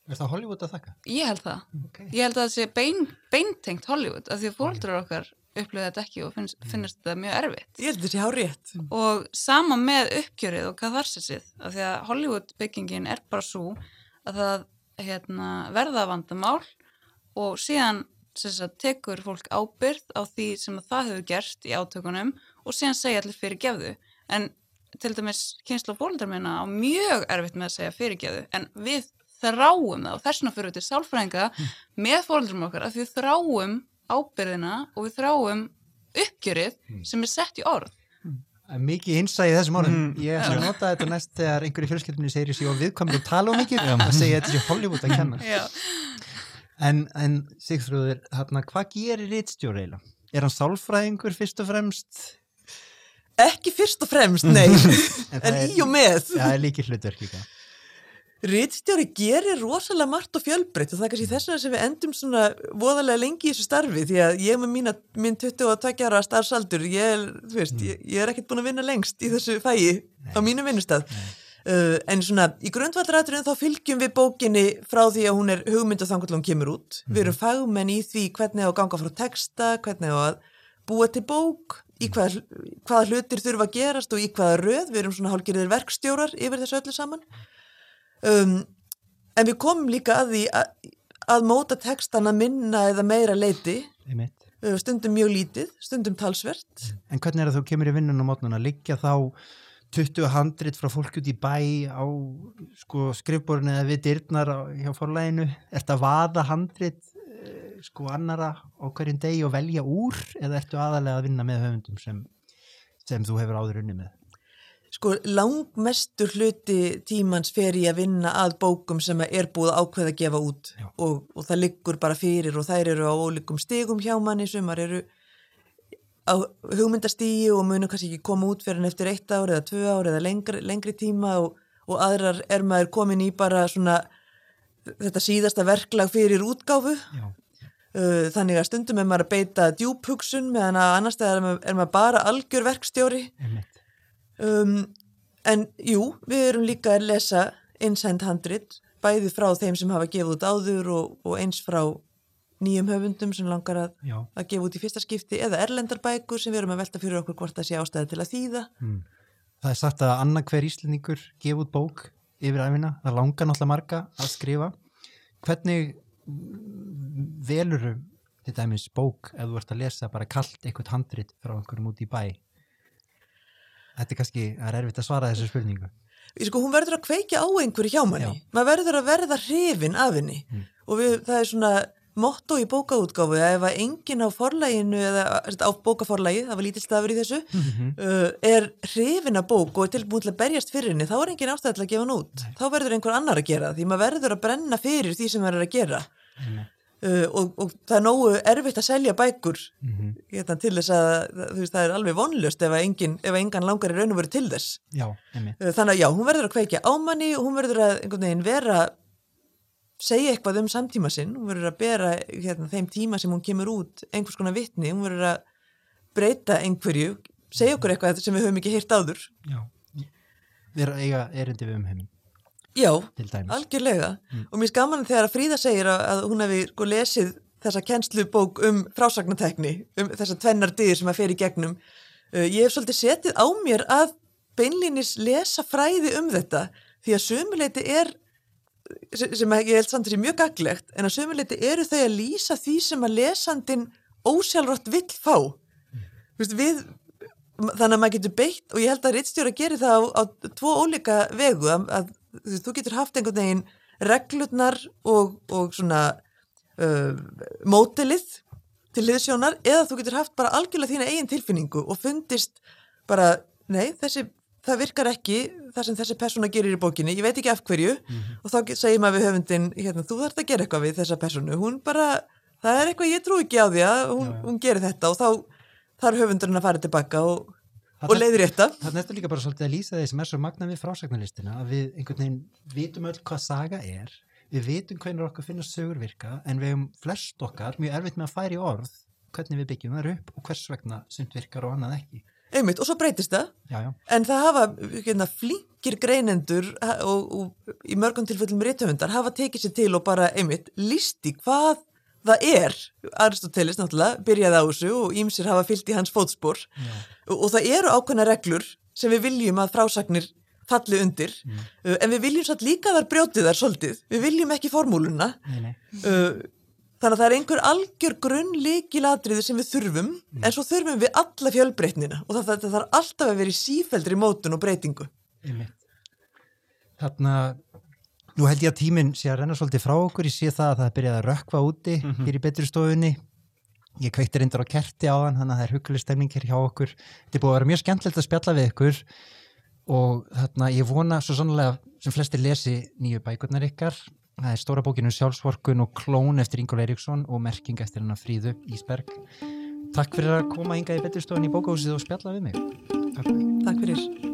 Er það Hollywood að þakka? ég held það, Okay. ég held að það sé bein, beintengt Hollywood, af því að fóldrar okkar upplöðu þetta ekki og finnst, finnst þetta mjög erfitt Ég held þetta sé hárétt. og sama með uppgjörið og katharsisið af því að Hollywood byggingin er bara svo að það hérna, verða vandamál og síðan sem sagt, tekur fólk ábyrð á því sem að það hefur gert í átökunum og síðan segja allir fyrirgefðu en til dæmis kynsla fólkdrar minna á mjög erfitt með að segja fyrirgefðu en við þráum það og þess vegna fyrir við til sálfræðinga með fóröldrum okkar að við þráum ábyrðina og við þráum uppgjörið sem er sett í orð er mikið innsæði þessum orðum. Mm. Ég ætla að nota þetta næst þegar einhverju fjölskyldunni segir sér og viðkomið og tala um mikið að segja þetta sé Hollywood að kenna. En, en Sigþrúður, hvað gerir Ritstjóri eiginlega? Er hann sálfræðingur fyrst og fremst? Ekki fyrst og fremst, nei, En það en er- í og með. Það er líkið hlutverk líka. Ritstjóri gerir rosalega margt og fjölbreytt og það er kannski þess vegna sem við endum svona voðalega lengi í þessu starfi því að ég með mína, minn 22 ára starfsaldur, ég, er, veist, ég, ég er ekkert búin að vinna lengst í þessu fæi á mínum vinnustad. Uh, en svona í grundvallraturinn þá fylgjum við bókinni frá því að hún er hugmynd og þannig að hún kemur út. Við erum fagmenn í því hvernig á að ganga frá texta, hvernig á að búa til bók, í hvað, hvaða hlutir þurfa að gerast og í hvaða röð. Við erum svona hálfgerðir verkstjórar yfir þessu öllu saman. Um, en við komum líka að því að, að móta textana minna eða meira leiti, uh, stundum mjög lítið, stundum talsvert. En hvernig er það þú kemur í vinnun á mótnuna? Liggja þá 20 handrit frá fólk út í bæ á sko, skrifborinu eða við dyrnar á, hjá forlæginu? Ertu að vaða handrit sko annara á hverjum degi og velja úr eða ertu aðalega að vinna með höfundum sem, sem þú hefur áður unni með? Sko langmestur hluti tímans fer í að vinna að bókum sem er búið að ákveða að gefa út. Og, og það liggur bara fyrir og þær eru á ólíkum stigum hjá manni, sumar eru á hugmyndastígi og munu kannski ekki koma út fyrir en eftir eitt ár eða tvö ár eða lengri, lengri tíma. Og, og aðrar er maður komin í bara svona þetta síðasta verklag fyrir útgáfu. Já. Uh, þannig að stundum er maður að beita djúphugsun meðan að annars þegar er maður, bara algjör verkstjóri um, en jú, við erum líka að lesa innsend handrit bæði frá þeim sem hafa gefið út áður og, og eins frá nýjum höfundum sem langar að, að gefa út í fyrsta skipti eða erlendarbækur sem við erum að velta fyrir okkur hvort það sé ástæði til að þýða Mm. Það er sagt að annað hver íslendingur gefa út bók yfir æfina. Það langar náttúrulega marga að skrifa. Hvernig veluru til dæmis bók ef þú ert að lesa bara kallt eitthvað handrit frá einhverjum út í bæ? Þetta er kannski, er erfitt að svara þessu spurningu. sko, hún verður að kveikja á einhverju hjá manni Já. maður verður að verða hrifin af henni Mm. og við, það er svona motto í bókaútgáfu að ef að enginn á forlæginu eða á bókaforlægi, það var lítill stafur í þessu uh, er hrifin af bók og er tilbúin til að berjast fyrir henni, þá er engin ástæð til að gefa hann út. Þá verður einhver annar að gera því maður verður að brenna fyrir því sem maður er að gera. Uh, og, og það er nógu erfitt að selja bækur Mhm. hérna, til þess að veist, það er alveg vonlust ef, engin, ef engan langar í raun og veru til þess. Já. Uh, þannig að já, hún verður að kveikja á manni og hún verður að einhvern veginn vera segja eitthvað um samtíma sinn, hún verður að bera hérna, þeim tíma sem hún kemur út einhvers konar vitni, hún verður að breyta einhverju, segja okkur eitthvað sem við höfum ekki heyrt áður. Já. Erum eiga erindi við um heiminn, Já, algjörlega. Og mér skaman þegar að Fríða segir að, að hún hefði sko lesið þessa kennslubók um frásagnatekni, um þessa tvennar dyr sem að fer í gegnum. Uh, ég hef svolítið setið á mér að beinlínis lesa fræði um þetta því að sömuleiti er sem ég held samt þessi mjög gaglegt en að sömuleiti eru þau að lýsa því sem að lesandin ósjálfrátt vill fá Þú veist, við, þannig að maður getur beitt og ég held að rittstjóra gerir það á, á tvo ólíka vegu að, að þú, getur haft einhvern veginn reglurnar og, og svona uh, mótilið til liðsjónar eða þú getur haft bara algjörlega þína eigin tilfinningu og fundist bara, nei, þessi það virkar ekki það sem þessi persóna gerir í bókinni, ég veit ekki af hverju og þá segir maður við höfundin hérna, þú þarft að gera eitthvað við þessa persónu hún bara, það er eitthvað ég trú ekki á því að hún, hún gerir þetta og þá þarf höfundurinn að fara tilbaka og, og leiðir þetta Það er þetta líka bara svolítið að lýsa því sem er svo magna við frásagnarlistina að við einhvern veginn vitum öll hvað saga er, við vitum hvernig okkur finnast sögur virka en við hefum flest okkar mjög erfitt með að færa í orð hvernig við byggjum þar upp og hvers vegna sumt virkar og annað ekki. einmitt, og svo breytist það. Já, já, en það hafa hérna, flinkir greinendur ha- og, og í mörgum tilfellum rithöfundar hafa tekið sér til og bara einmitt listi hvað það er Aristoteles náttúrulega byrjaði á þessu og ímsir hafa fyllt í hans fótspor. Já, og, og það eru ákveðna reglur sem við viljum að frásagnir falli undir. Uh, en við viljum satt líka þar brjótið þar svolítið. Við viljum ekki formúluna. Nei, nei. uh, þannig að það er einhver algjör grunn líkilatriði sem við þurfum en svo þurfum við alla fjölbreytnina. Og það, þarf alltaf að vera í sífeldri mótun og breytingu. Einmitt. Þarna, Nú held ég að tíminn sé að renna svolítið frá okkur, ég sé það að það er byrjað að rökkva úti mm -hmm. í betri stofunni. Ég kveikti reyndur á kerti á hann, þannig að það er huguleg stemning hér hjá okkur. Þetta er búið að vera mjög skemmtilegt að spjalla við ykkur og þarna ég vona svo sannlega sem flestir lesi nýju bækurnar ykkar. Það er stóra bókinu Sjálfsvorkun og Klón eftir Ingól Eiríksson og Merking eftir hennar Fríðu Ísberg. Takk fyrir að koma hinga í betri stofun í bókahúsið og spjalla við mig. Takk, Takk fyrir.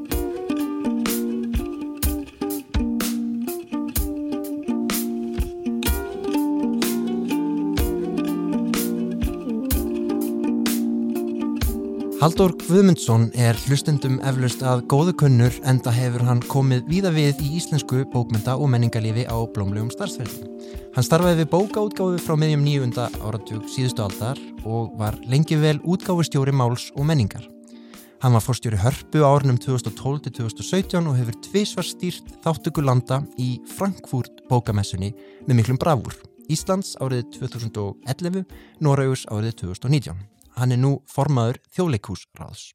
Haldur Guðmundsson er hlustendum eflaust að góðu kunnur enda hefur hann komið víða við í íslensku bókmynda og menningarlifi á blómlegum starfsverði. Hann starfaði við bókaútgáfi frá meðjum nýjunda áratug síðustu aldar og var lengi vel útgáfustjóri máls og menningar. Hann var fórstjóri hörpu á árunum 2012-2017 og hefur tvísvar stýrt þáttöku landa í Frankfurt bókamessunni með miklum bravúr. Íslands árið 2011, Norraugs árið 2019. Hann er nú formaður þjóðleikúsráðs.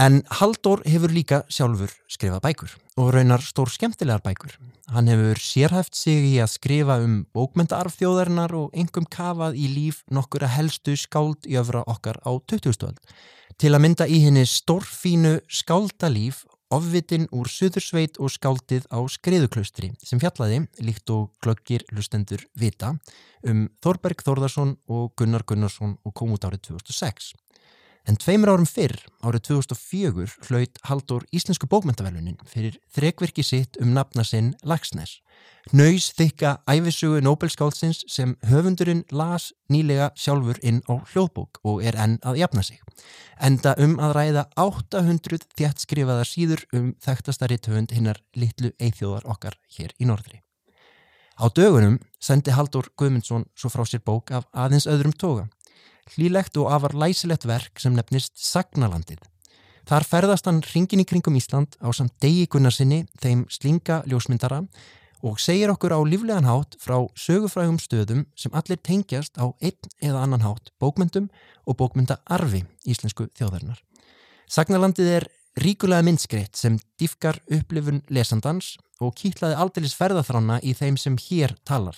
En Haldur hefur líka sjálfur skrifað bækur og raunar stór skemmtilegar bækur. Hann hefur sérhæft sig í að skrifa um bókmyndaarf þjóðarinnar og engum kafað í líf nokkur að helstu skáld í öfra okkar á 2000. Til að mynda í henni stórfínu skáldalíf ofvitin úr Suðursveit og skáldið á Skriðuklaustri sem fjallaði, líkt og glöggir lustendur vita, um Þorberg Þorðarsson og Gunnar Gunnarsson og kom út árið 2006. En tveimur árum fyrr, árið 2004, hlaut Haldur Íslensku bókmyndavelunin fyrir þrekverki sitt um nafna sinn Lagsnes. Naus þykka æfisugu Nobelskálsins sem höfundurinn las nýlega sjálfur inn á hljóðbók og er enn að jafna sig. Enda um að ræða 800 þjætt skrifaðar síður um þekktastari töfund hinnar litlu eithjóðar okkar hér í norðri. Á dögunum sendi Haldur Guðmundsson svo frá sér bók af aðeins öðrum toga hlýlegt og afar læsilegt verk sem nefnist Sagnalandið. Þar ferðast hann ringin í kringum Ísland á samt degi Gunnarsinni, þeim slinga ljósmyndara og segir okkur á líflegan hátt frá sögufrægum stöðum sem allir tengjast á einn eða annan hátt bókmyndum og bókmyndaarfi íslensku þjóðarinnar. Sagnalandið er ríkulega myndskreitt sem diffkar upplifun lesandans og kýtlaði aldeilis ferðaþrána í þeim sem hér talar.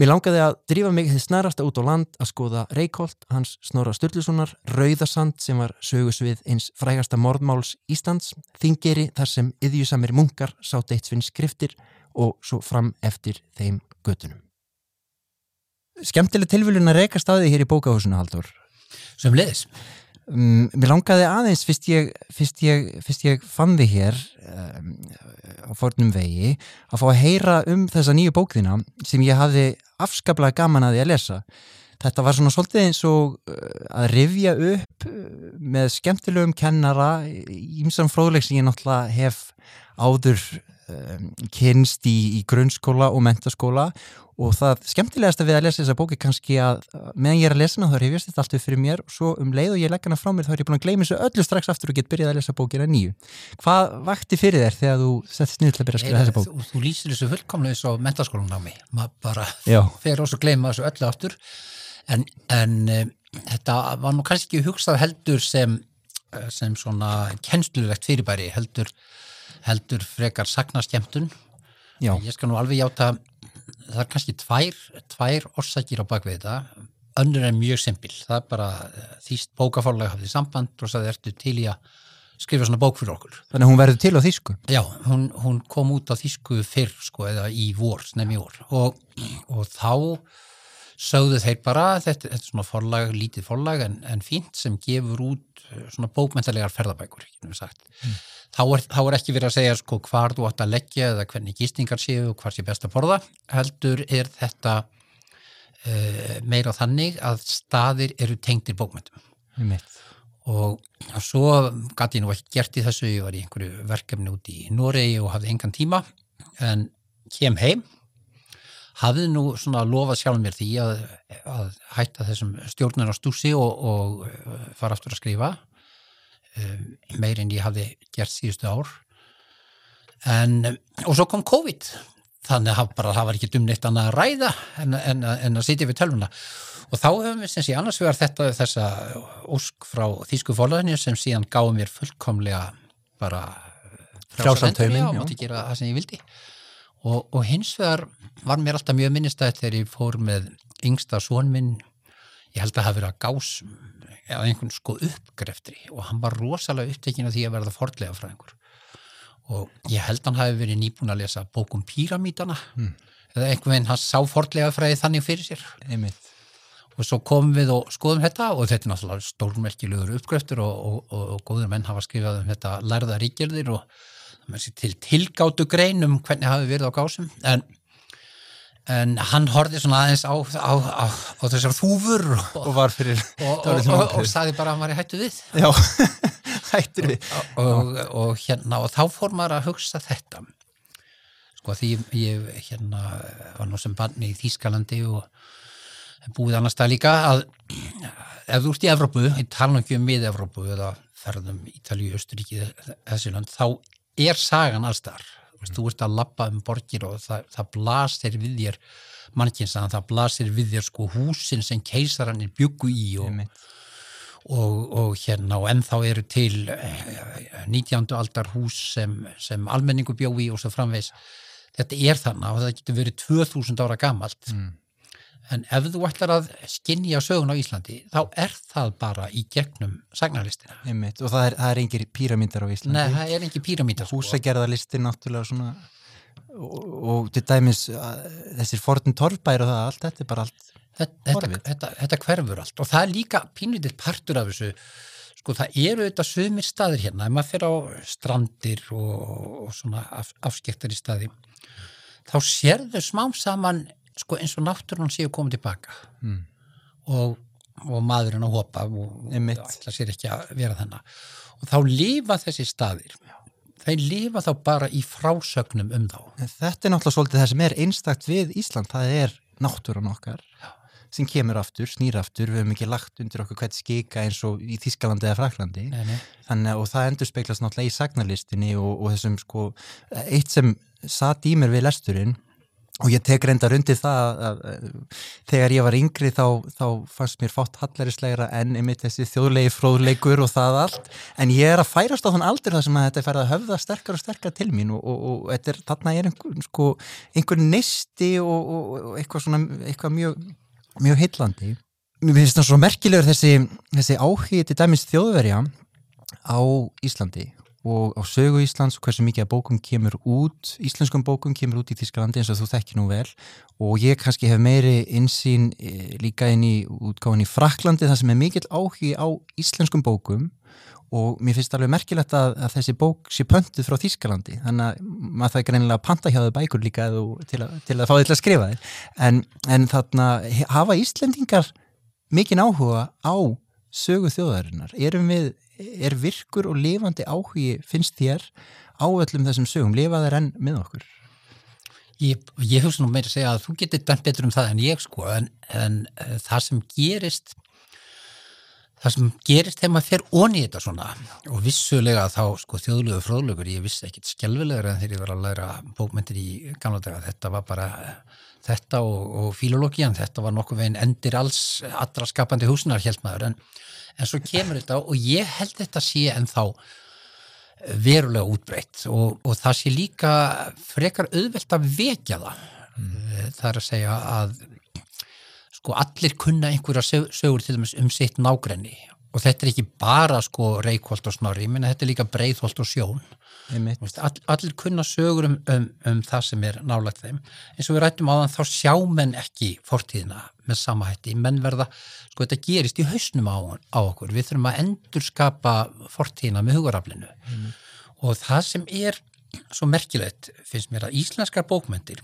Mér langaði að drífa mig þið snarasta út á land að skoða Reykjolt, hans Snorra Sturlusonar, Rauðarsand sem var sögusvið eins frægasta mordmáls Íslands, Þingeri þar sem yðjusamir munkar sátt eitt svinn skriftir og svo fram eftir þeim götunum. Skemtileg tilvöluðin að reyka staði hér í bókahúsinu, Haldur. Sem leðis. Um, mér langaði aðeins fyrst ég, fyrst ég, fyrst ég fann þið hér um, á fornum vegi að fá að heyra um þessa nýju bókðina sem ég hafði afskaplega gaman að því að lesa. Þetta var svona svolítið eins og uh, að rifja upp uh, með skemmtilegum kennara ímsam fróðleg sem ég náttúrulega hef áður kynst í, í grunnskóla og mentaskóla og það skemmtilegast að við að lesa þessa bóki kannski að meðan ég er að lesa hana þá rifjast þetta allt upp fyrir mér og svo um leið og ég legg hana frá mér þá er ég búin að gleyma þessu öllu strax aftur og get byrjað að lesa bókina nýju. Hvað vakti fyrir þér þegar þú settist niður til að byrja að skrifa þessa bók? Þú, þú lýsir þessu fullkomlega eins og mentaskólan á mig. Maður bara Já. fer ós að gleyma þessu öllu aftur en, en um, þetta var nú kannski hugsað heldur sem, eh, sem svona kennslulegt fyrirbæri heldur, heldur frekar sagnaskemtun. Ég skal nú alveg játa það er kannski tvær, tvær orsakir á bakvið þetta önnur er mjög simpil, það er bara eh, þýst bókafálega hafði samband og það ertu til í að skrifa svona bók fyrir okkur. Þannig að hún verður til á þýsku? Já, hún, hún kom út á þýsku fyrr sko eða í vor, nefn í vor og, og þá sögðu þeir bara, þetta, þetta er svona forlag, lítið forlag en, en fínt sem gefur út eh, svona bókmentalegar ferðabækur, ekki náttúrulega sagt. Mm þá er, þá er ekki verið að segja sko hvar þú átt að leggja eða hvernig gísningar séu og hvað sé best að borða heldur er þetta uh, meira þannig að staðir eru tengtir bókmyndum og svo gæti ég nú ekki gert í þessu, ég var í einhverju verkefni út í Noregi og hafði engan tíma en kem heim hafði nú svona lofað sjálf mér því að, að hætta þessum stjórnar á stúsi og, og uh, fara aftur að skrifa meir en ég hafði gert síðustu ár. En, um, og svo kom COVID. Þannig að bara, það var ekki dumnitt annað að ræða en, en, en að sitja við tölvuna. Og þá hefum við sem sé annars vegar þetta þessa ósk frá Þísku fólöðinu sem síðan gáði mér fullkomlega bara frjálsamtömin, já, mátti gera það sem ég vildi. Og, og hins vegar var mér alltaf mjög minnistætt þegar ég fór með yngsta són minn. Ég held að hafa verið að gás eða einhvern sko uppgreftri og hann var rosalega upptekinn af því að verða fordlega fræðingur og ég held hann hafi verið nýbúin að lesa bókum píramítana mm. eða einhvern veginn hann sá fordlega fræði þannig fyrir sér. Einmitt. Og svo komum við og skoðum þetta og þetta er náttúrulega stórmerkilegur uppgreftur og, og, og, og góður menn hafa skrifað um þetta lærða ríkjörðir og til tilgáttu grein um hvernig hafi verið á gásum. En, en hann horfið svona aðeins á, á, á, á þessar þúfur og var fyrir og staði bara að hann var í hættu við. Já, hættu við. Og hérna og þá fór maður að hugsa þetta. Sko því ég hérna var nú sem barni í Þýskalandi og búið annars það líka að ef þú ert í Evrópu, ég tala ekki um við Evrópu eða ferðum Ítalíu, Östuríki þessi land, þá er sagan allstar, mm. þú ert að lappa um borgir og það, það blasir við þér mannkinsan, það blasir við þér sko húsin sem keisarannir byggu í og, og, og hérna og ennþá eru til 19. Eh, aldar hús sem, sem almenningu bjói og svo framvegs þetta er þannig og það getur verið 2000 ára gamalt mm en ef þú ætlar að skinja sögun á Íslandi þá er það bara í gegnum sagnarlistina. Einmitt, og það er, það er engir píramítar á Íslandi. Nei, það er engir píramítar sko. Húsagerðarlistin náttúrulega svona og, og til dæmis þessir fortin torfbæri og það allt þetta er bara allt þetta, þetta, þetta, þetta hverfur allt. Og það er líka pínlítið partur af þessu. Sko það eru þetta sögumir staðir hérna. Ef maður fyrir á strandir og, og svona af, afskektar í staði þá sérðu smám saman sko eins og náttúrun séu komið tilbaka mm. og, og maðurinn að hopa og ætla sér ekki að vera þennan og þá lifa þessi staðir. Þeir lifa þá bara í frásögnum um þá. Þetta er náttúrulega svolítið það sem er einstakt við Ísland, það er náttúrun okkar sem kemur aftur, snýr aftur, við hefum ekki lagt undir okkur hvert skika eins og í Þískalandi eða Fraklandi, nei, nei. þannig og það endur speiklast náttúrulega í sagnarlistinni og, og þessum sko, eitt sem satt í mér við lesturinn og ég tek reyndar undir það að, að, að þegar ég var yngri þá, þá fannst mér fátt hallarislegra en einmitt þessi þjóðlegi fróðleikur og það allt. En ég er að færast á þann aldrei þar sem að þetta er færið að höfða sterkar og sterkar til mín og, og, og er, þarna er einhver, sko, einhver neisti og, og eitthvað, svona, eitthvað mjög, mjög heillandi. Mér finnst það svo merkilegur þessi, þessi áhugið til dæmis þjóðverja á Íslandi og á sögu Íslands og hversu mikið að bókum kemur út, íslenskum bókum kemur út í Þísklandi eins og þú þekkir nú vel. Og ég kannski hef meiri insýn e, líka inn í útgáðin í Fraklandi þar sem er mikill áhugi á íslenskum bókum. Og mér finnst alveg merkilegt að, að þessi bók sé pöntuð frá Þísklandi þannig að maður það er greinilega að panta hjá þau bækur líka til að, til að fá þau til að skrifa þér en, en þarna hafa Íslendingar mikinn áhuga á sögu þjóðarinnar? Erum við er virkur og lifandi áhugi finnst þér á öllum þessum sögum, lifa þær enn með okkur? Ég, ég hugsa nú meira að segja að þú getur dæmt betur um það en ég sko, en, en uh, það sem gerist það sem gerist þegar maður fer onni í þetta svona og vissulega þá sko þjóðlegu fróðlögur, ég vissi ekkit skjálfilegur en þegar ég var að læra bókmyndir í gamla daga, þetta var bara þetta og, og filológian, þetta var nokkuð veginn endir alls allra skapandi húsnar held maður en en svo kemur þetta og ég held þetta sé en þá verulega útbreytt og, og það sé líka frekar auðvelt að vekja það mm. það er að segja að sko allir kunna einhverja sögur til dæmis um sitt nágrenni og þetta er ekki bara sko reikholt og snorri, ég minna þetta er líka breyðholt og sjón All, allir kunna sögur um, um, um það sem er nálagt þeim. Eins og við rættum á þann þá sjá menn ekki fortíðina með sama hætti, menn verða sko þetta gerist í hausnum á, á okkur. Við þurfum að endurskapa fortíðina með hugaraflinu. Mm. og það sem er svo merkilegt finnst mér að íslenskar bókmentir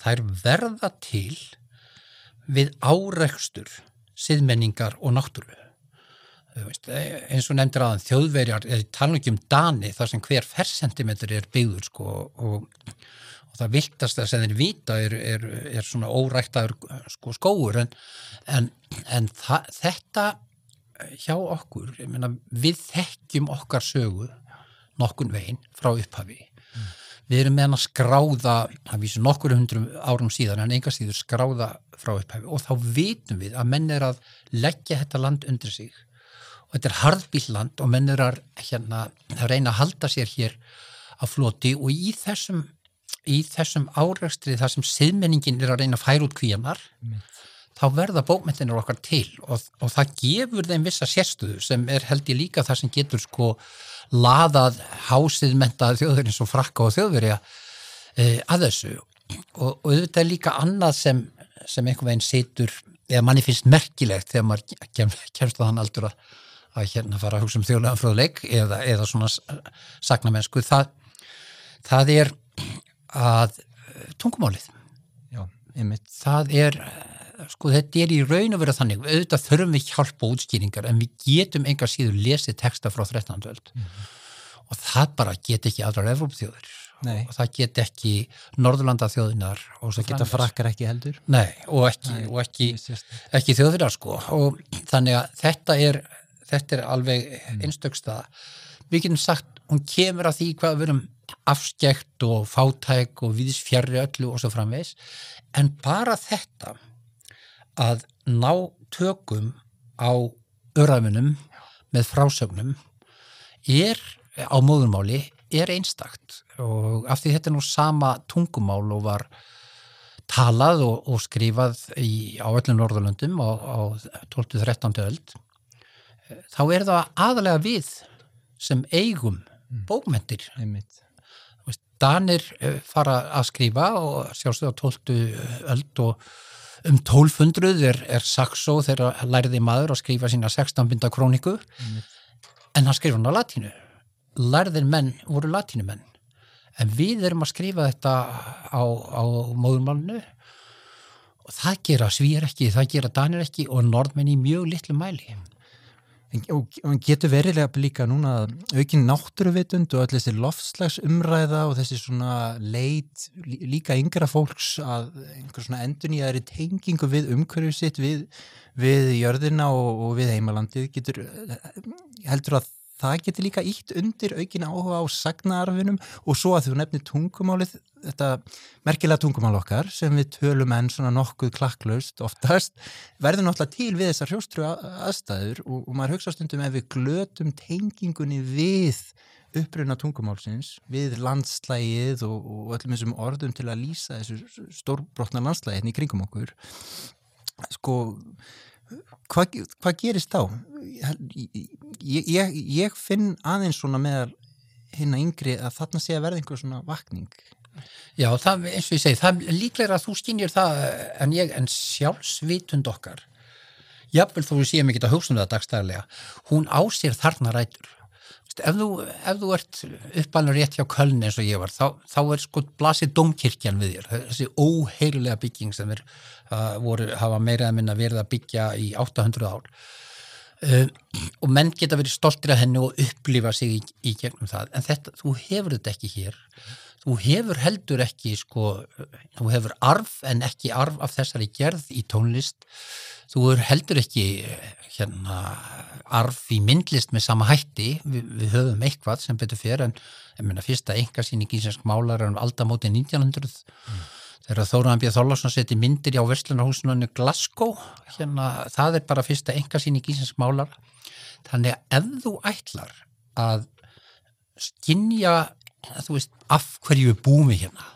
þær verða til við áreikstur siðmenningar og náttúru Veist, eins og nefndir aðan þjóðverjar tala ekki um Dani þar sem hver fersentimeter er byggður sko, og, og það viltast að sem þeir vita er, er, er svona óræktaður sko, skóur en, en, en það, þetta hjá okkur meina, við þekkjum okkar sögu nokkun veginn frá upphafi mm. við erum með hann að skráða það vísum nokkur hundrum árum síðan en enga síður skráða frá upphafi og þá vitum við að menn er að leggja þetta land undir sig og þetta er harðbílland og menn eru að, hérna, reyna að halda sér hér á floti. Og í þessum í þessum áregstri þar sem siðmenningin er að reyna að færa út kvíanar þá verða bókmyndinar okkar til. Og, og það gefur þeim vissa sérstöðu sem er held ég líka það sem getur sko laðað hásið mentaði þjóðverðin svo frakka og þjóðverja e, að þessu. Og, og þetta er líka annað sem, sem einhvern veginn setur eða manni finnst merkilegt þegar maður kem, kemst að hann aldur að, að hérna fara að hugsa um þjóðlega fröðleik eða, eða svona sagnamennsku. Það, það er að tungumálið. Já, það er sko þetta er í raun að vera þannig. Auðvitað þurfum við hjálp og útskýringar en við getum enga síður lesið texta frá 13. öld. Og það bara get ekki aðrar Evrópþjóður Nei. og það get ekki Norðurlanda þjóðinar og Það geta frakkar ekki heldur. Nei, og ekki, Nei, og ekki, ekki þjóðverðar sko. Og þannig að þetta er þetta er alveg einstöksta við getum sagt, hún kemur að því hvað við erum afskekt og fátæk og viðs fjarrri öllu og svo framvegs en bara þetta að ná tökum á örafinum með frásögnum er á móðurmáli er einstakt. Og af því þetta er nú sama tungumál og var talað og, og skrifað í, á öllum Norðurlöndum á, á 12-13. öld þá er það aðalega við sem eigum bókmentir Einmitt. Danir eh, fara að skrifa og sjálfsögða 12. öld og um 1200 er, er Saxo þegar læriði maður að skrifa sína 16 binda króniku. En hann skrifa hann á latínu. Lærðir menn voru latínumenn en við erum að skrifa þetta á, á móðurmálinu. Og það gera svíjar ekki, það gera danir ekki og norðmenn í mjög litlu mæli og, og getur verilega líka núna aukin náttúruvitund og öll þessi loftslagsumræða og þessi svona leit lí- líka yngra fólks að einhver svona endun í aðri tengingu við umhverju sitt við, við jörðina og, og við heimalandið getur heldur að það getur líka ítt undir aukin áhuga á sagnaarfinum og svo að þú nefnir tungumálið þetta merkilega tungumál okkar sem við tölum enn svona nokkuð klakklaust oftast verður náttúrulega til við þessar hrjóstru aðstæður og, og maður hugsa stundum ef við glötum tengingunni við uppruna tungumálsins, við landslægið og, og öllum þessum orðum til að lýsa þessu stórbrotna landslægin í kringum okkur sko hvað hva gerist þá? Ég, ég, ég finn aðeins svona meðal hinn að yngri að þarna sé að verða einhver svona vakning Já, það, eins og ég segi, það er líklega að þú skynjir það en ég, en sjálfsvitund okkar jafnvel við séum ekki að hugsa um það dagstæðarlega, hún á sér þarna rætur. Ef, þú, ef þú ert uppalinn rétt hjá Köln eins og ég var, þá, þá er sko blasið domkirkjan við þér, þessi óheirilega bygging sem er, uh, voru, hafa meira að minna verið að byggja í 800 ár. Uh, og menn geta verið stoltir af henni og upplifa sig í, í gegnum það, en þetta, þú hefur þetta ekki hér þú hefur heldur ekki sko, þú hefur arf en ekki arf af þessari gerð í tónlist þú hefur heldur ekki hérna arf í myndlist með sama hætti Vi, við höfum eitthvað sem betur fyrir en meina fyrsta engasýning íslensk málar er um aldamóti 1900 mm. þegar Þóraðan B. Þorlarsson seti myndir á Verslunarhúsuninu Glasgow hérna, það er bara fyrsta engasýning íslensk málar þannig að ef þú ætlar að skinja þú veist, af hverju við búum við hérna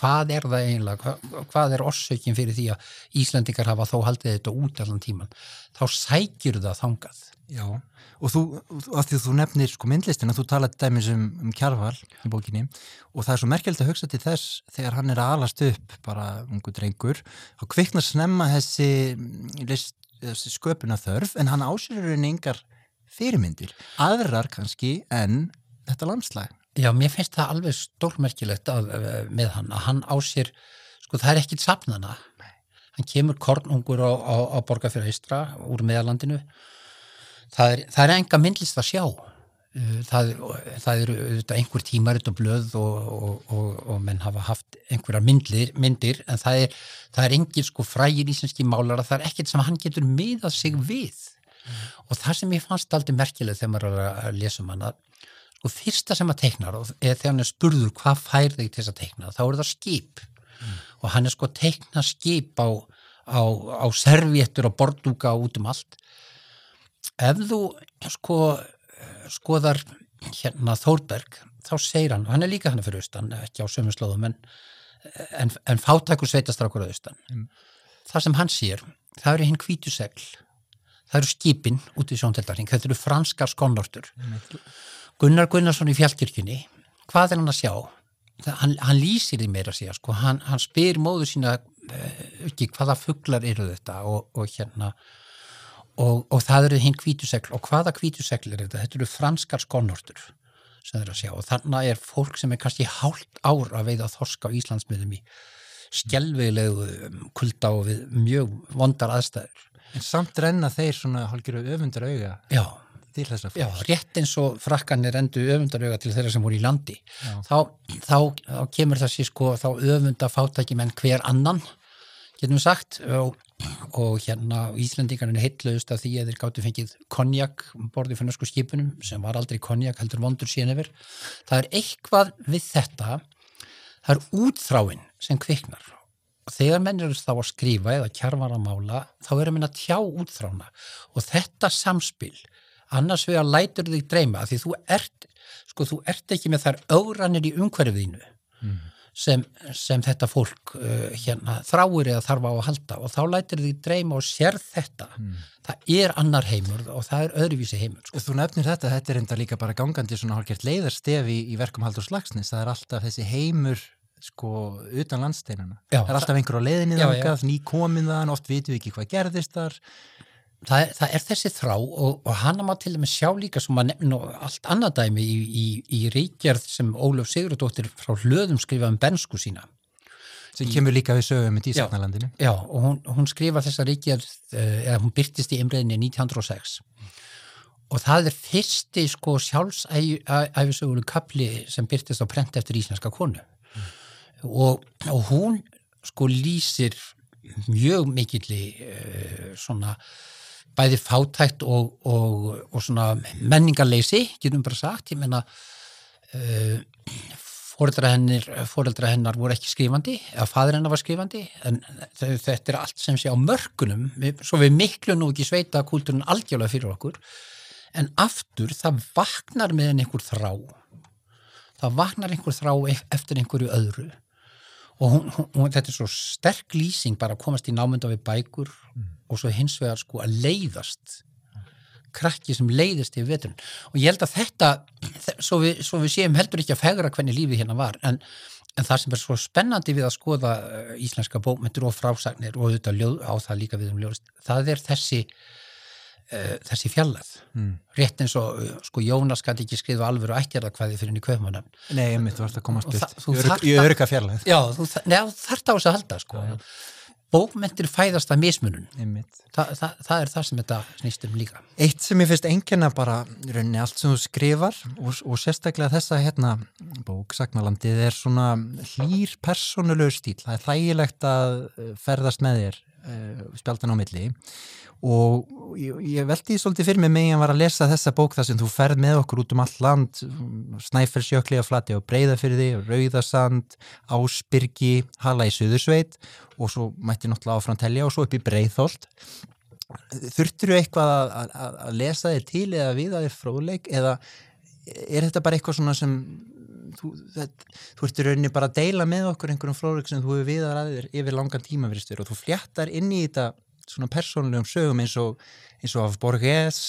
hvað er það eiginlega, hvað, hvað er orsökin fyrir því að Íslandingar hafa þó haldið þetta út allan tíman, þá sækjur það þangað. Já, og þú, af því að þú nefnir sko myndlistina, þú talaði dæmis um, um Kjarval í bókinni og það er svo merkjöld að hugsa til þess þegar hann er að alast upp bara ungu drengur, þá kviknar snemma þessi, list, þessi sköpuna þörf en hann ásýrur en engar fyrirmyndir, aðrar kannski en þetta landslag. Já, mér finnst það alveg stórmerkilegt að, með hann, að hann á sér, sko það er ekkit sapnana, hann kemur kornungur á, á, á borgarfjörða Ístra úr meðalandinu, það er, það er enga myndlist að sjá, það, það eru einhver tímaritt og blöð og, og, og, og menn hafa haft einhverja myndir, myndir en það er, það er engin sko frægir íslenski málara, það er ekkit sem hann getur miðað sig við. Mm. og það sem ég fannst aldrei merkilegt þegar maður er að lesa um hann að og fyrsta sem að teikna er þegar hann er spurður hvað fær þig til þess að teikna þá er það skip mm. og hann er sko teikna skip á, á, á serviettur og bordúka út um allt ef þú sko skoðar hérna Þórberg þá segir hann, og hann er líka hann fyrir austan, ekki á sömu slóðum, en, en, en fátækur sveitastrákur á austan. Mm. Það sem hann sér, það eru hinn hvítu segl, það eru skipin út í sjóndeldarring, þetta eru franskar skonnortur. Gunnar Gunnarsson í fjallkirkjunni, hvað er hann að sjá? Það, hann, hann lýsir því meira að segja, sko, hann, hann spyr móður sína eh, ekki hvaða fuglar eru þetta og, og hérna og, og það eru hinn hvítusegl og hvaða hvítusegl er þetta? Þetta eru franskar skonnortur sem þeir að sjá og þannig er fólk sem er kannski hálft ár að veiða þorska á Íslandsmiðum í skjelvegilegu kulda og við mjög vondar aðstæður. En samt renna þeir svona hálfgerðu öfundur auga Já, til þessa já, fólks. rétt eins og frakkanir endu öfundarauga til þeirra sem voru í landi. Já. Þá, þá, þá kemur þessi sko, þá öfunda fátæki menn hver annan, getum sagt, og, og hérna Íslendingarinn heitlaust af því að þeir gáttu fengið konjak borðið fyrir nösku skipunum sem var aldrei konjak, heldur vondur síðan yfir. Það er eitthvað við þetta, það er útþráin sem kviknar og þegar menn eru þá að skrifa eða kjarvar að mála, þá eru menn að tjá útþrána og þetta samspil annars vegar lætur þig dreyma því þú ert, sko, þú ert ekki með þær augranir í umhverfiðinu sem, sem þetta fólk uh, hérna þráir eða þarf á að halda. Og þá lætur þig dreyma og sér þetta. Það er annar heimur og það er öðruvísi heimur sko. Þú nefnir þetta, þetta er enda líka bara gangandi svona hálfgert leiðarstef í, í verkum Haldur Slagsnes, það er alltaf þessi heimur sko utan landsteinana. Já, það er alltaf einhver á leiðinni þangað, ný komin þaðan, oft vitum við ekki hvað gerðist þar. Það, það er þessi þrá og, og hana má til dæmis sjá líka sem að nefna allt annað dæmi í, í, í ríkjarð sem Ólaf Sigurðardóttir frá hlöðum skrifa um bensku sína. Sem kemur líka við sögum með dísaknalandinu. Já, og hún, hún skrifa þessa ríkjað, eða hún byrtist í einbreiðinni 1906 og það er fyrsti sko sjálfsæfisögulu kapli sem byrtist á prent eftir íslenska konu. Og, og hún sko lýsir mjög mikilli uh, svona bæði fátækt og, og, og svona menningarleysi, getum bara sagt, ég menna uh, fóreldra hennar, fóreldra hennar voru ekki skrifandi, eða fadur hennar var skrifandi, en þe- þetta er allt sem sé á mörkunum, við, svo við miklu nú ekki sveita kúltúrin algjörlega fyrir okkur, en aftur það vaknar með henni einhver þrá, það vaknar einhver þrá e- eftir einhverju öðru og hún, hún, þetta er svo sterk lýsing bara að komast í námynda við bækur og svo hins vegar sko að leiðast. Krakki sem leiðist í veturinn. Og ég held að þetta þe- svo við, svo við séum heldur ekki að fegra hvernig lífið hérna var en, en það sem er svo spennandi við að skoða uh, íslenska bókmyndur og frásagnir og auðvitað ljóð, á það líka við um ljóðist það er þessi þessi fjallað Mm. rétt eins og uh, sko Jónas gæti ekki skrifa alveg og ættjarðakvæði fyrir henni kvöfmann Nei, einmitt, þú ert að komast upp. Í að- örygga fjarlæð. Já, þú, þa- neða, þú þarft á þess að halda sko. Bókmyndir fæðast að mismunun. Þa, það, það er það sem þetta snýst um líka. Eitt sem ég finnst einkenna bara í rauninni allt sem þú skrifar og, og sérstaklega þessa hérna bók Sagnalandið er svona hlýr persónulegu stíl. Það er þægilegt að eh, ferðast með þér spjaldan á milli. Og ég, ég veldi svolítið fyrir mig megin var að lesa þessa bók þar sem þú ferð með okkur út um allt land Snæfellsjökli á flati og Breiðafyrði Rauðasand, Ásbyrgi Hala í Suðursveit og svo mætti náttúrulega áfram telja og svo upp í Breiðholt. Þurftur þú eitthvað að, að, að- lesa þér til eða við að þér fróðleik eða er þetta bara eitthvað svona sem þú, þetta, þú ert í rauninni bara að deila með okkur einhverjum fróðleik sem þú hefur viðar að þér yfir langan tíma og þú fléttar inn í þetta svona persónulegum sögum eins og, eins og af Borges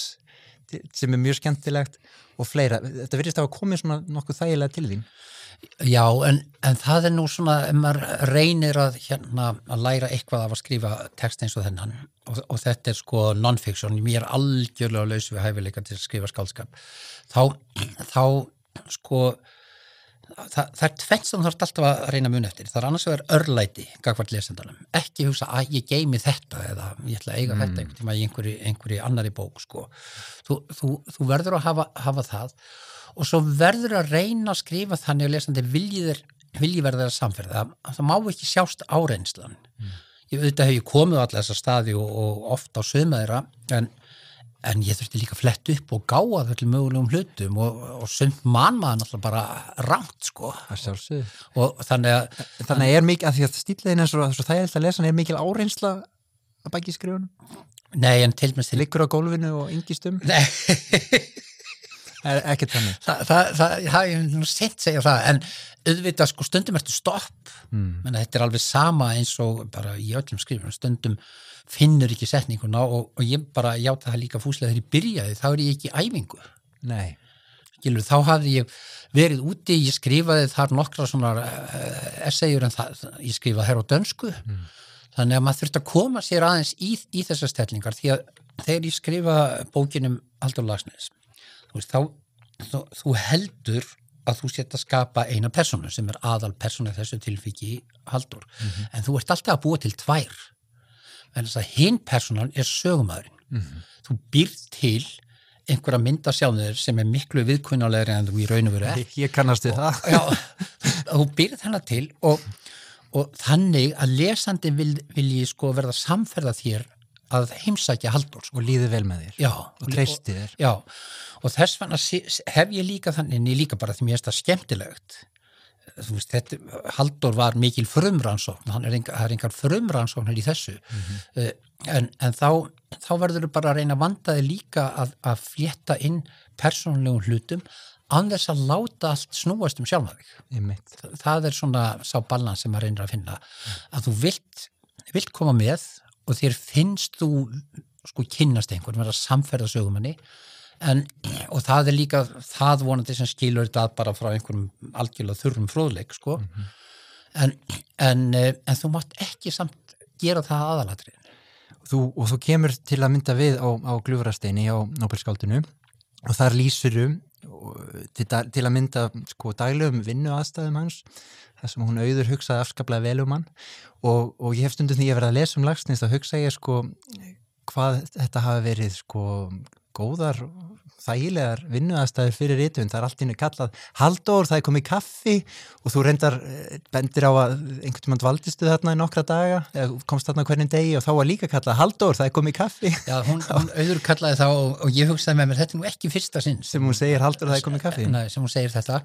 sem er mjög skemmtilegt og fleira, þetta verðist að hafa komið svona nokkuð þægilega til þín. Já, en, en það er nú svona, ef maður reynir að, hérna, að læra eitthvað af að skrifa text eins og þennan og, og þetta er sko non-fiction, mér er algjörlega laus við hæfileika til að skrifa skálskap þá, þá sko það, það er tvennt sem þú þarf alltaf að reyna mun eftir, það er annars vegar örlæti gagvart lesendanum, ekki hugsa að ég geimi þetta eða ég ætla að eiga þetta einhvern tíma í einhverju, einhverju annari bók sko. þú, þú, þú verður að hafa, hafa það og svo verður að reyna að skrifa þannig að lesandi viljið vilji verða þeirra samferð það, má ekki sjást áreynslan ég auðvitað hef ég komið á alla þessa staði og, og oft á sögma þeirra en, en ég þurfti líka flett upp og gáða þessum mögulegum hlutum og, og sumt mann maður náttúrulega bara rámt sko Það og þannig að Þannig að er mikið, að því að stíliðin er svo, svo þægilegt að lesa, er mikil áreynsla að baki skrifunum. nei en til til Liggur á gólfinu og yngistum. Nei, Er- ekkert þannig það, það, það, það ég hef nú sent segja það en auðvitað sko stundum ertu stopp mm. menn þetta er alveg sama eins og bara í öllum skrifum stundum finnur ekki setninguna og, og ég bara játa það líka fúslega þegar ég byrjaði þá er ég ekki æfingu. Nei, Skilur, þá hafði ég verið úti, ég skrifaði þar nokkra svona uh, essagjur en það, ég skrifaði hér á dönsku. Þannig að maður þurfti að koma sér aðeins í, í þessar stellingar því að þegar ég skrifa bókinum Haldur Lagsnes þú veist, þá þú, þú heldur að þú set að skapa eina personu sem er aðal personu þessu tilfiki Haldur, en þú ert alltaf að búa til tvær en þess að hinn personan er sögumæðurinn þú býrð til einhverja mynda sjálfur sem er miklu viðkunnulegri en þú í raun og veru ég, ég kannast við það. Já, þú býrð hennar til og, og þannig að lesandi vil, vil ég sko verða samferða þér að heimsækja haldur sko. og líði vel með þér. Já, og treysti þér. Já, og þess vegna hef ég líka þannig, en ég líka bara því mér finnst það skemmtilegt veist, þetta, Haldur var mikil frumrannsókn, hann er það er engar frumrannsóknir í þessu. Uh, en, en þá, þá verður þú bara að reyna að vanda þig líka að, að flétta inn persónulegum hlutum án þess að láta allt snúast um þig. Einmitt. það er svona sá balans sem maður reynir að finna. Að þú vilt, vilt koma með og þér finnst þú sko kynnast einhvern, vera samferða sögumanni en, og það er líka það vonandi sem skilur þetta bara frá einhverjum algjörlega þurrum fróðleik sko. En, en, eh, en þú mátt ekki samt gera það aðalatrið þú, og þú kemur til að mynda við á, á glúfrasteini á Nobelskáldinu og þar lýsurum til, til að mynda sko daglegum vinnu aðstæðum hans þar sem hún auður hugsaði afskaplega vel um hann. Og, og ég hef stundum því að vera að lesa um lagsnist að hugsa ég sko hvað þetta hafi verið sko góðar, þægilegar vinnuaðstæður fyrir rítum, það er allt innu kallað Halldór, það er komið kaffi og þú reyndar eh, bendir á að einhvern tímann dvaldistu þarna í nokkra daga eða komst þarna hvernig degi og þá var líka kallað Halldór, það er komið kaffi. Já, hún, hún auður kallaði þá og, ég hugsaði með mér, þetta er nú ekki fyrsta sinn sem hún segir Halldór, það er komið kaffi. Nei, sem hún segir þetta.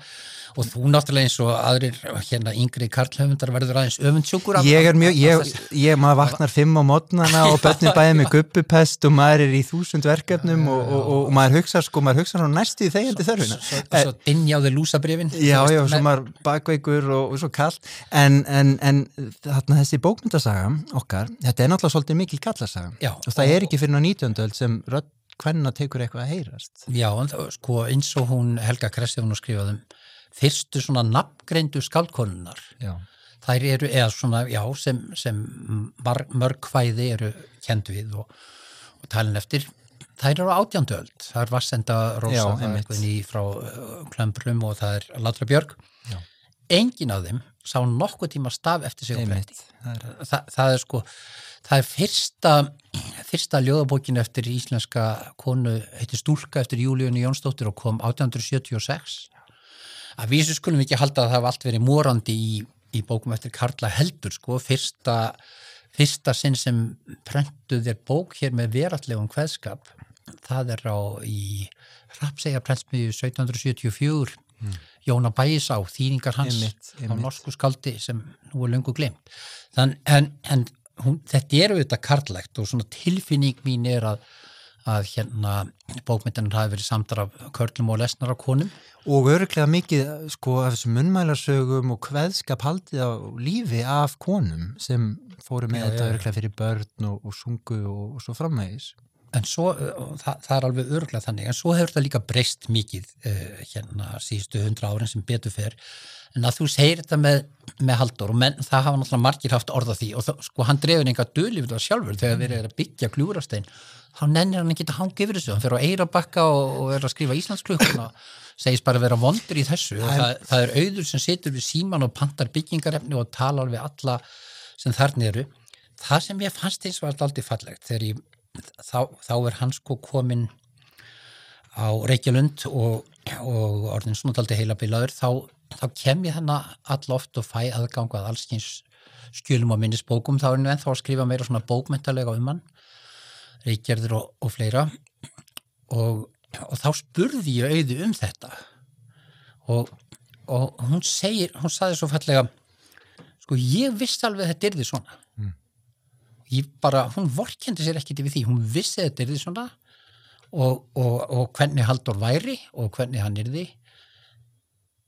Og þú náttúrulega eins og aðrir hérna yngri karlhöfundar verður aðeins öfundsjúkur af- Ég er mjög, ég, ég maður vaknar fimm á mótnana og börnum bæði með guppupest og maður er í þúsund verkefnum og, og, og, og maður hugsa sko, maður hugsa svona næstu í þegjandi þörfina. Svo, svo dinjaði lúsabrifin Já, já, svo maður bakveikur og, og svo kallt en, en, en þarna þessi bókmyndasaga okkar, þetta er náttúrulega svolítið mikil kallasaga. Já, og það er ekki fyrir ná 19. öld sem rödd hvenna tekur eitthvað að heyrast. Já, það- sko eins og hún Helga Kressi hún skrifaði um fyrstu svona nafngreindu skaldkonunnar Já, þær eru, eða svona, já, sem, sem mörg kvæði eru kend við og, og talin eftir þær eru á átjándu öld. Það er Vassenda Rósa, Já, það er einmitt. Guðný frá uh, Klömbrum og það er Látra Björg Já. engin af þeim sá nokkuð tíma staf eftir sig einmitt. bretti það Þa, það er sko það er fyrsta fyrsta ljóðabókin eftir íslenska konu heitir Stúlka eftir Júlíunni Jónsdóttir og kom 1876 að vísu skulum ekki halda að það hafa allt verið morandi í, í bókum eftir Karla Heldur sko, fyrsta fyrsta sinn sem prentuð er bók hér með verallegum kveðskap það er á í Rappsegja prentsmiðju 1774 Jóna Bæisá, þýningar hans Einmitt, á einmitt. norsku skaldi sem nú er löngu glemt Þann, en, en hún, þetta er auðvitað karlægt og svona tilfinning mín er að, að hérna bókmyndanum hafi verið samtar af körlum og lesnar af konum og örglega mikið sko af þessum munnmælarsögum og kveðskap haldið á lífi af konum sem fóru með Já, þetta já. örglega fyrir börn og, og sungu og, og svo framvegis en svo, uh, það, það er alveg örgulega þannig, en svo hefur þetta líka breyst mikið uh, hérna síðustu hundra árin sem betur fer, en að þú segir þetta með, með haldur og menn, það hafa náttúrulega margir haft orða því og það, sko hann drefur einhver dölífið það sjálfur þegar við erum að byggja kljúrastein þá nennir hann ekki að hanga yfir þessu, hann fer á Eirabakka og, og er að skrifa Íslandsklukkan og segist bara að vera vondur í þessu. Og það, það er auður sem situr við síman og pantar byggingarefni og talar við alla sem þarna eru. Það sem ég fannst eins og var aldrei fallegt þegar ég þá, þá er hann sko komin á Reykjalund og, og orðin svona daldi heila bilaður þá, þá kem ég hann all oft og fæ aðgang að allskins skjölum og minnisbókum. Þá er hann ennþá að skrifa meira svona bókmyndalega um hann Reykjarður og, og fleira. Og, og þá spurði ég auði um þetta. Og, og hún segir, hún saði svo fallega sko ég vissi alveg að þetta er því svona ég bara, hún vorkendi sér ekkit yfir því, hún vissi þetta er því svona og, og, og hvernig Haldur væri og hvernig hann yrði.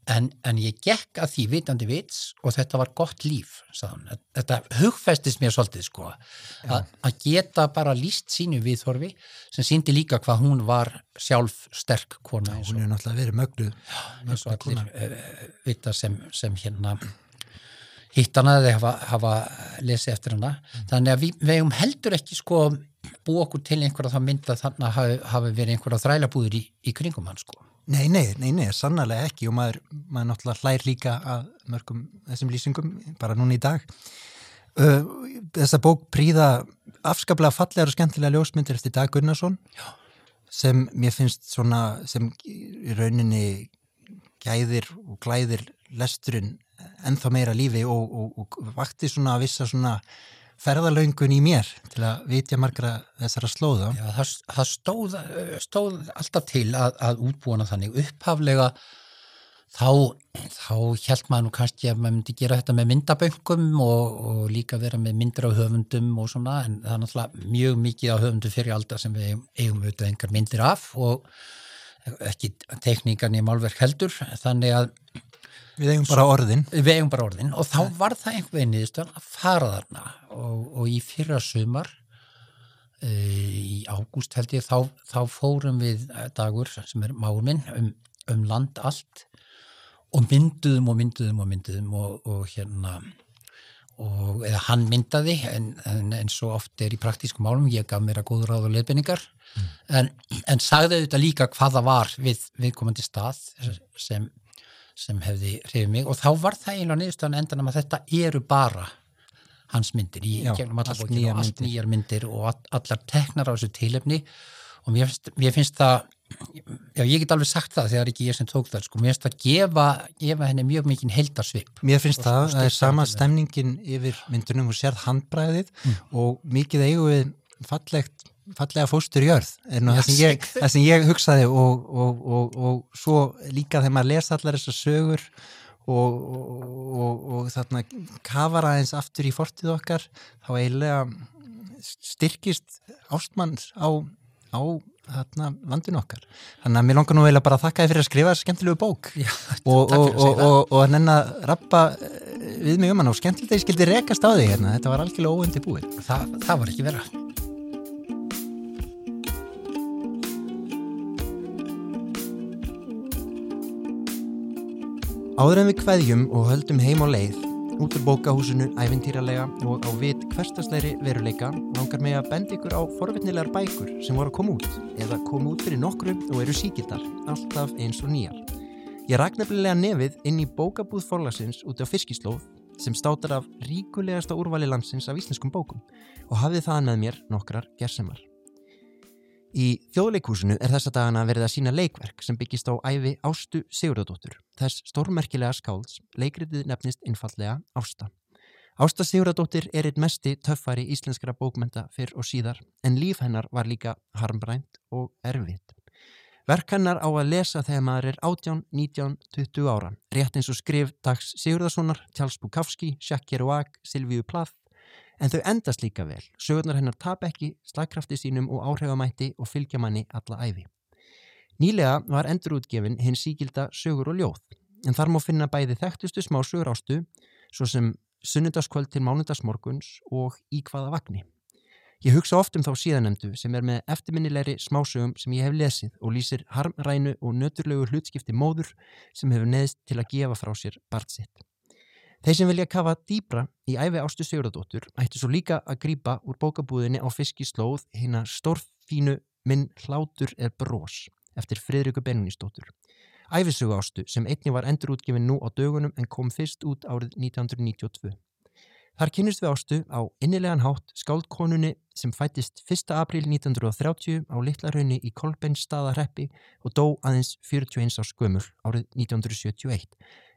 En, en ég gekk að því vitandi vits og þetta var gott líf þetta hugfestist mér svolítið sko. Að geta bara líst sínu viðþorfi sem síndi líka hvað hún var sjálf sterk kona Já, hún er náttúrulega verið möglu eins og allir uh, vita sem, sem hérna hittana þegar hafa, hafa lesið eftir hana mm. þannig að við, hefum heldur ekki sko búið okkur til einhverja þá mynda þannig að hafi, hafi verið einhverja þrælabúður í, í kringum hann sko Nei, nei, nei, nei, sannarlega ekki og maður, maður náttúrulega hlær líka að mörgum þessum lýsingum bara núna í dag. Uh, þessa bók príða afskaplega fallegar og skemmtilega ljósmyndir eftir Dag Gunnarsson Já. sem mér finnst svona, sem í rauninni gæðir og glæðir lesturinn ennþá meira lífi og, og, og vakti svona að vissa svona ferðalöngun í mér til að vitja margra þessara slóða. Já, það, það stóð, stóð alltaf til að, að útbúana þannig upphaflega þá, þá held maður nú kannski að maður myndi gera þetta með myndaböngum og, og líka vera með myndir á höfundum og svona en það er náttúrulega mjög mikið á höfundum fyrir aldar sem við eigum auðvitað engar myndir af og ekki tekníkan í málverk heldur þannig að Við eigum bara orðin. Við eigum bara orðin og þá var það einhver veginn niðurstöðan að fara þarna og, og í fyrra sumar e, í ágúst held ég þá, þá fórum við dagur sem er máur minn um, um land allt og mynduðum og mynduðum og mynduðum og, og hérna og eða hann myndaði en, en, en svo oft er í praktískum málum ég gaf mér að góður ráð og leifbynningar mm. en, en sagði auðvitað líka hvaða var við, við komandi stað sem sem hefði hrifið mig. Og þá var það einlega niðurstöðan endan að þetta eru bara hans myndir í Já, gegnum allar bókinu og allt nýjar myndir og allar teknar á þessu tilefni. Og mér finnst, mér finnst það Já, ég get alveg sagt það þegar ekki ég sem tók það sko, mér finnst það að gefa, gefa henni mjög mikið heldarsvip. Mér finnst það, það er sama stemningin yfir myndunum og sérð handbræðið mm. og mikið eigu við fallegt fallega fóstur jörð. Er nú það sem ég, það sem ég hugsaði og, og, og, og svo líka þegar maður lesa allar þessar sögur og þarna kafar aðeins aftur í fortið okkar þá eiginlega styrkist ástmanns á, á þarna landinu okkar. Þannig að mér langar nú eiginlega bara að þakka þið fyrir að skrifa skemmtilegu bók. Já, og að nenn að rappa eh, við mig um hann og skemmtilegt að ég skildi rekast á þig hérna, þetta var algjörlega óundi búið Þa, það var ekki vera Áður en við kveðjum og höldum heim á leið, út úr bókahúsinu æfintýralega og á vit hverstasleiri veruleika langar mig að benda ykkur á forvitnilegar bækur sem voru að koma út eða koma út fyrir nokkru og eru síkildar, alltaf eins og nýjar. Ég ræk nefnilega nefið inn í bókabúð forlagsins út á fiskislóð sem státar af ríkulegasta úrvali landsins af íslenskum bókum og hafið það með mér nokkrar gersemar. Í þjóðleikúsinu er þessa dagana verið að sína leikverk sem byggist á æfi Ástu Sigurðardóttur, þess stórmerkilega skálds, leikritið nefnist innfallega Ásta. Ásta Sigurðardóttir er eitt mesti töffari íslenskara bókmenta fyrr og síðar, en líf hennar var líka harmbrænt og erfitt. Verk hennar á að lesa þegar maður er 18, 19, 20 ára, rétt eins og skrif Dags Sigurðarssonar, Charles Bukowski, Jacques Kerouac, Silvíu Plath, En þau endast líka vel, sögurnar hennar tap ekki, slagkrafti sínum og áhrifamætti og fylgja manni alla æfi. Nýlega var endurútgefin hinn síkilda sögur og ljóð, en þar má finna bæði þekktustu smá sögur ástu, svo sem sunnundaskvöld til mánundasmorguns og í hvaða vagnni. Ég hugsa oft um þá síðanemdu sem er með eftirminnilegri smásögum sem ég hef lesið og lýsir harmrænu og nöturlegu hlutskipti móður sem hefur neðist til að gefa frá sér bart sitt. Þeir sem vilja kafa dýbra í æfi ástu Sigurðardóttur ættu svo líka að grýpa úr bókabúðinni á fiskislóð hinn að stórfínu minn hlátur er brós eftir Fridriku Benningsdóttur. Æfisögu ástu sem einni var endurútgefin nú á dögunum en kom fyrst út árið 1992. Þar kynist við ástu á innilegan hátt skáldkonunni sem fættist 1. april 1930 á Littlarhaunni í Kolbeinstaðarreppi og dó aðeins 41 árs gömul árið 1971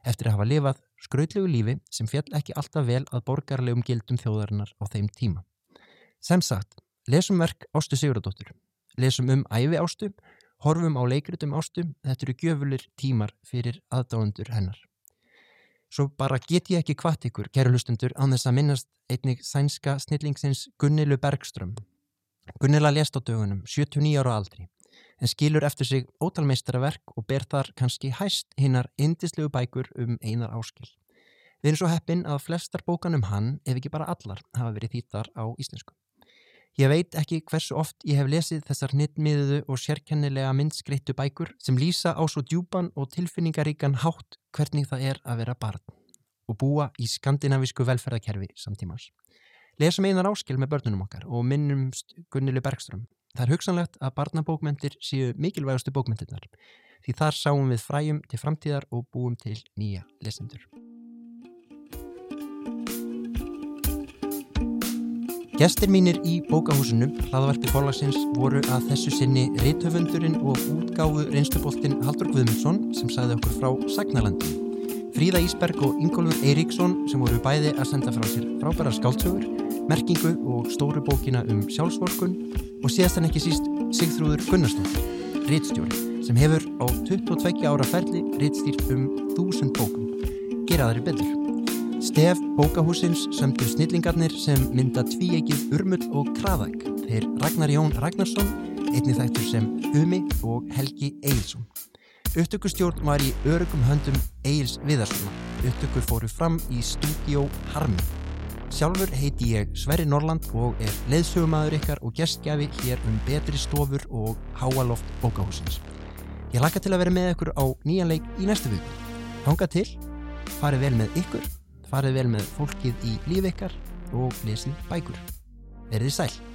eftir að hafa lifað skrautlegu lífi sem fjall ekki alltaf vel að borgarlegum gildum þjóðarinnar á þeim tíma. Sem sagt, lesum verk Ástu Sigurðardóttur, lesum um æfi Ástu, horfum á leikritum Ástu, þetta eru gjöfulir tímar fyrir aðdáðundur hennar. Svo bara get ég ekki kvart ykkur, kæru hlustundur, án þess að minnast einnig sænska snillingsins Gunnilu Bergström. Gunnila lést á dögunum, 79 ára aldri. En skilur eftir sig ótalmeistaraverk og ber þar kannski hæst hinnar indislegu bækur um einar áskil. Við erum svo heppin að flestar bókan um hann, ef ekki bara allar, hafa verið þýttar á íslensku. Ég veit ekki hversu oft ég hef lesið þessar nittmiðuðu og sérkennilega myndskreittu bækur sem lýsa á svo djúpan og tilfinningaríkan hátt hvernig það er að vera barn og búa í skandinavísku velferðarkerfi samtímans. Lesum einar áskil með börnunum okkar og minnumst Gunnilu Bergström. Það er hugsanlegt að barnabókmentir séu mikilvægastu bókmentirnar því þar sáum við fræjum til framtíðar og búum til nýja lesendur. Gestir mínir í bókahúsinu, hlaðvarpi fórlagsins, voru að þessu sinni reythöfundurinn og útgáfu reynsluboltinn Haldur Guðmundsson sem sagði okkur frá Sagnalandi. Fríða Ísberg og Ingólfur Eiríksson sem voru bæði að senda frá sér frábæra skáltsögur, merkingu og stóru bókina um sjálfsvorkun og síðast en ekki síst Sigþrúður Gunnarsdóttir, reytstjóri sem hefur á 22 ára ferli reytstýrt um þúsund bókum. Geraðari betur. Stef bókahúsins sömdu snillingarnir sem mynda tvíegið Urmull og Kraðak. Þeir Ragnar Jón Ragnarsson, einni þættur sem Humi og Helgi Eilsson. Upptökustjórn var í örugum höndum Eils Viðarssona. Upptökur fóru fram í stúdíó Harmi. Sjálfur heiti ég Sverri Norland og er leiðsögumæður ykkar og gestgjafi hér um betri stofur og háaloft bókahúsins. Ég laka til að vera með ykkur á nýjan leik í næstu viku. Hanga til, farið vel með ykkur farið vel með fólkið í líf ykkar og lesið bækur. Verðið sæl!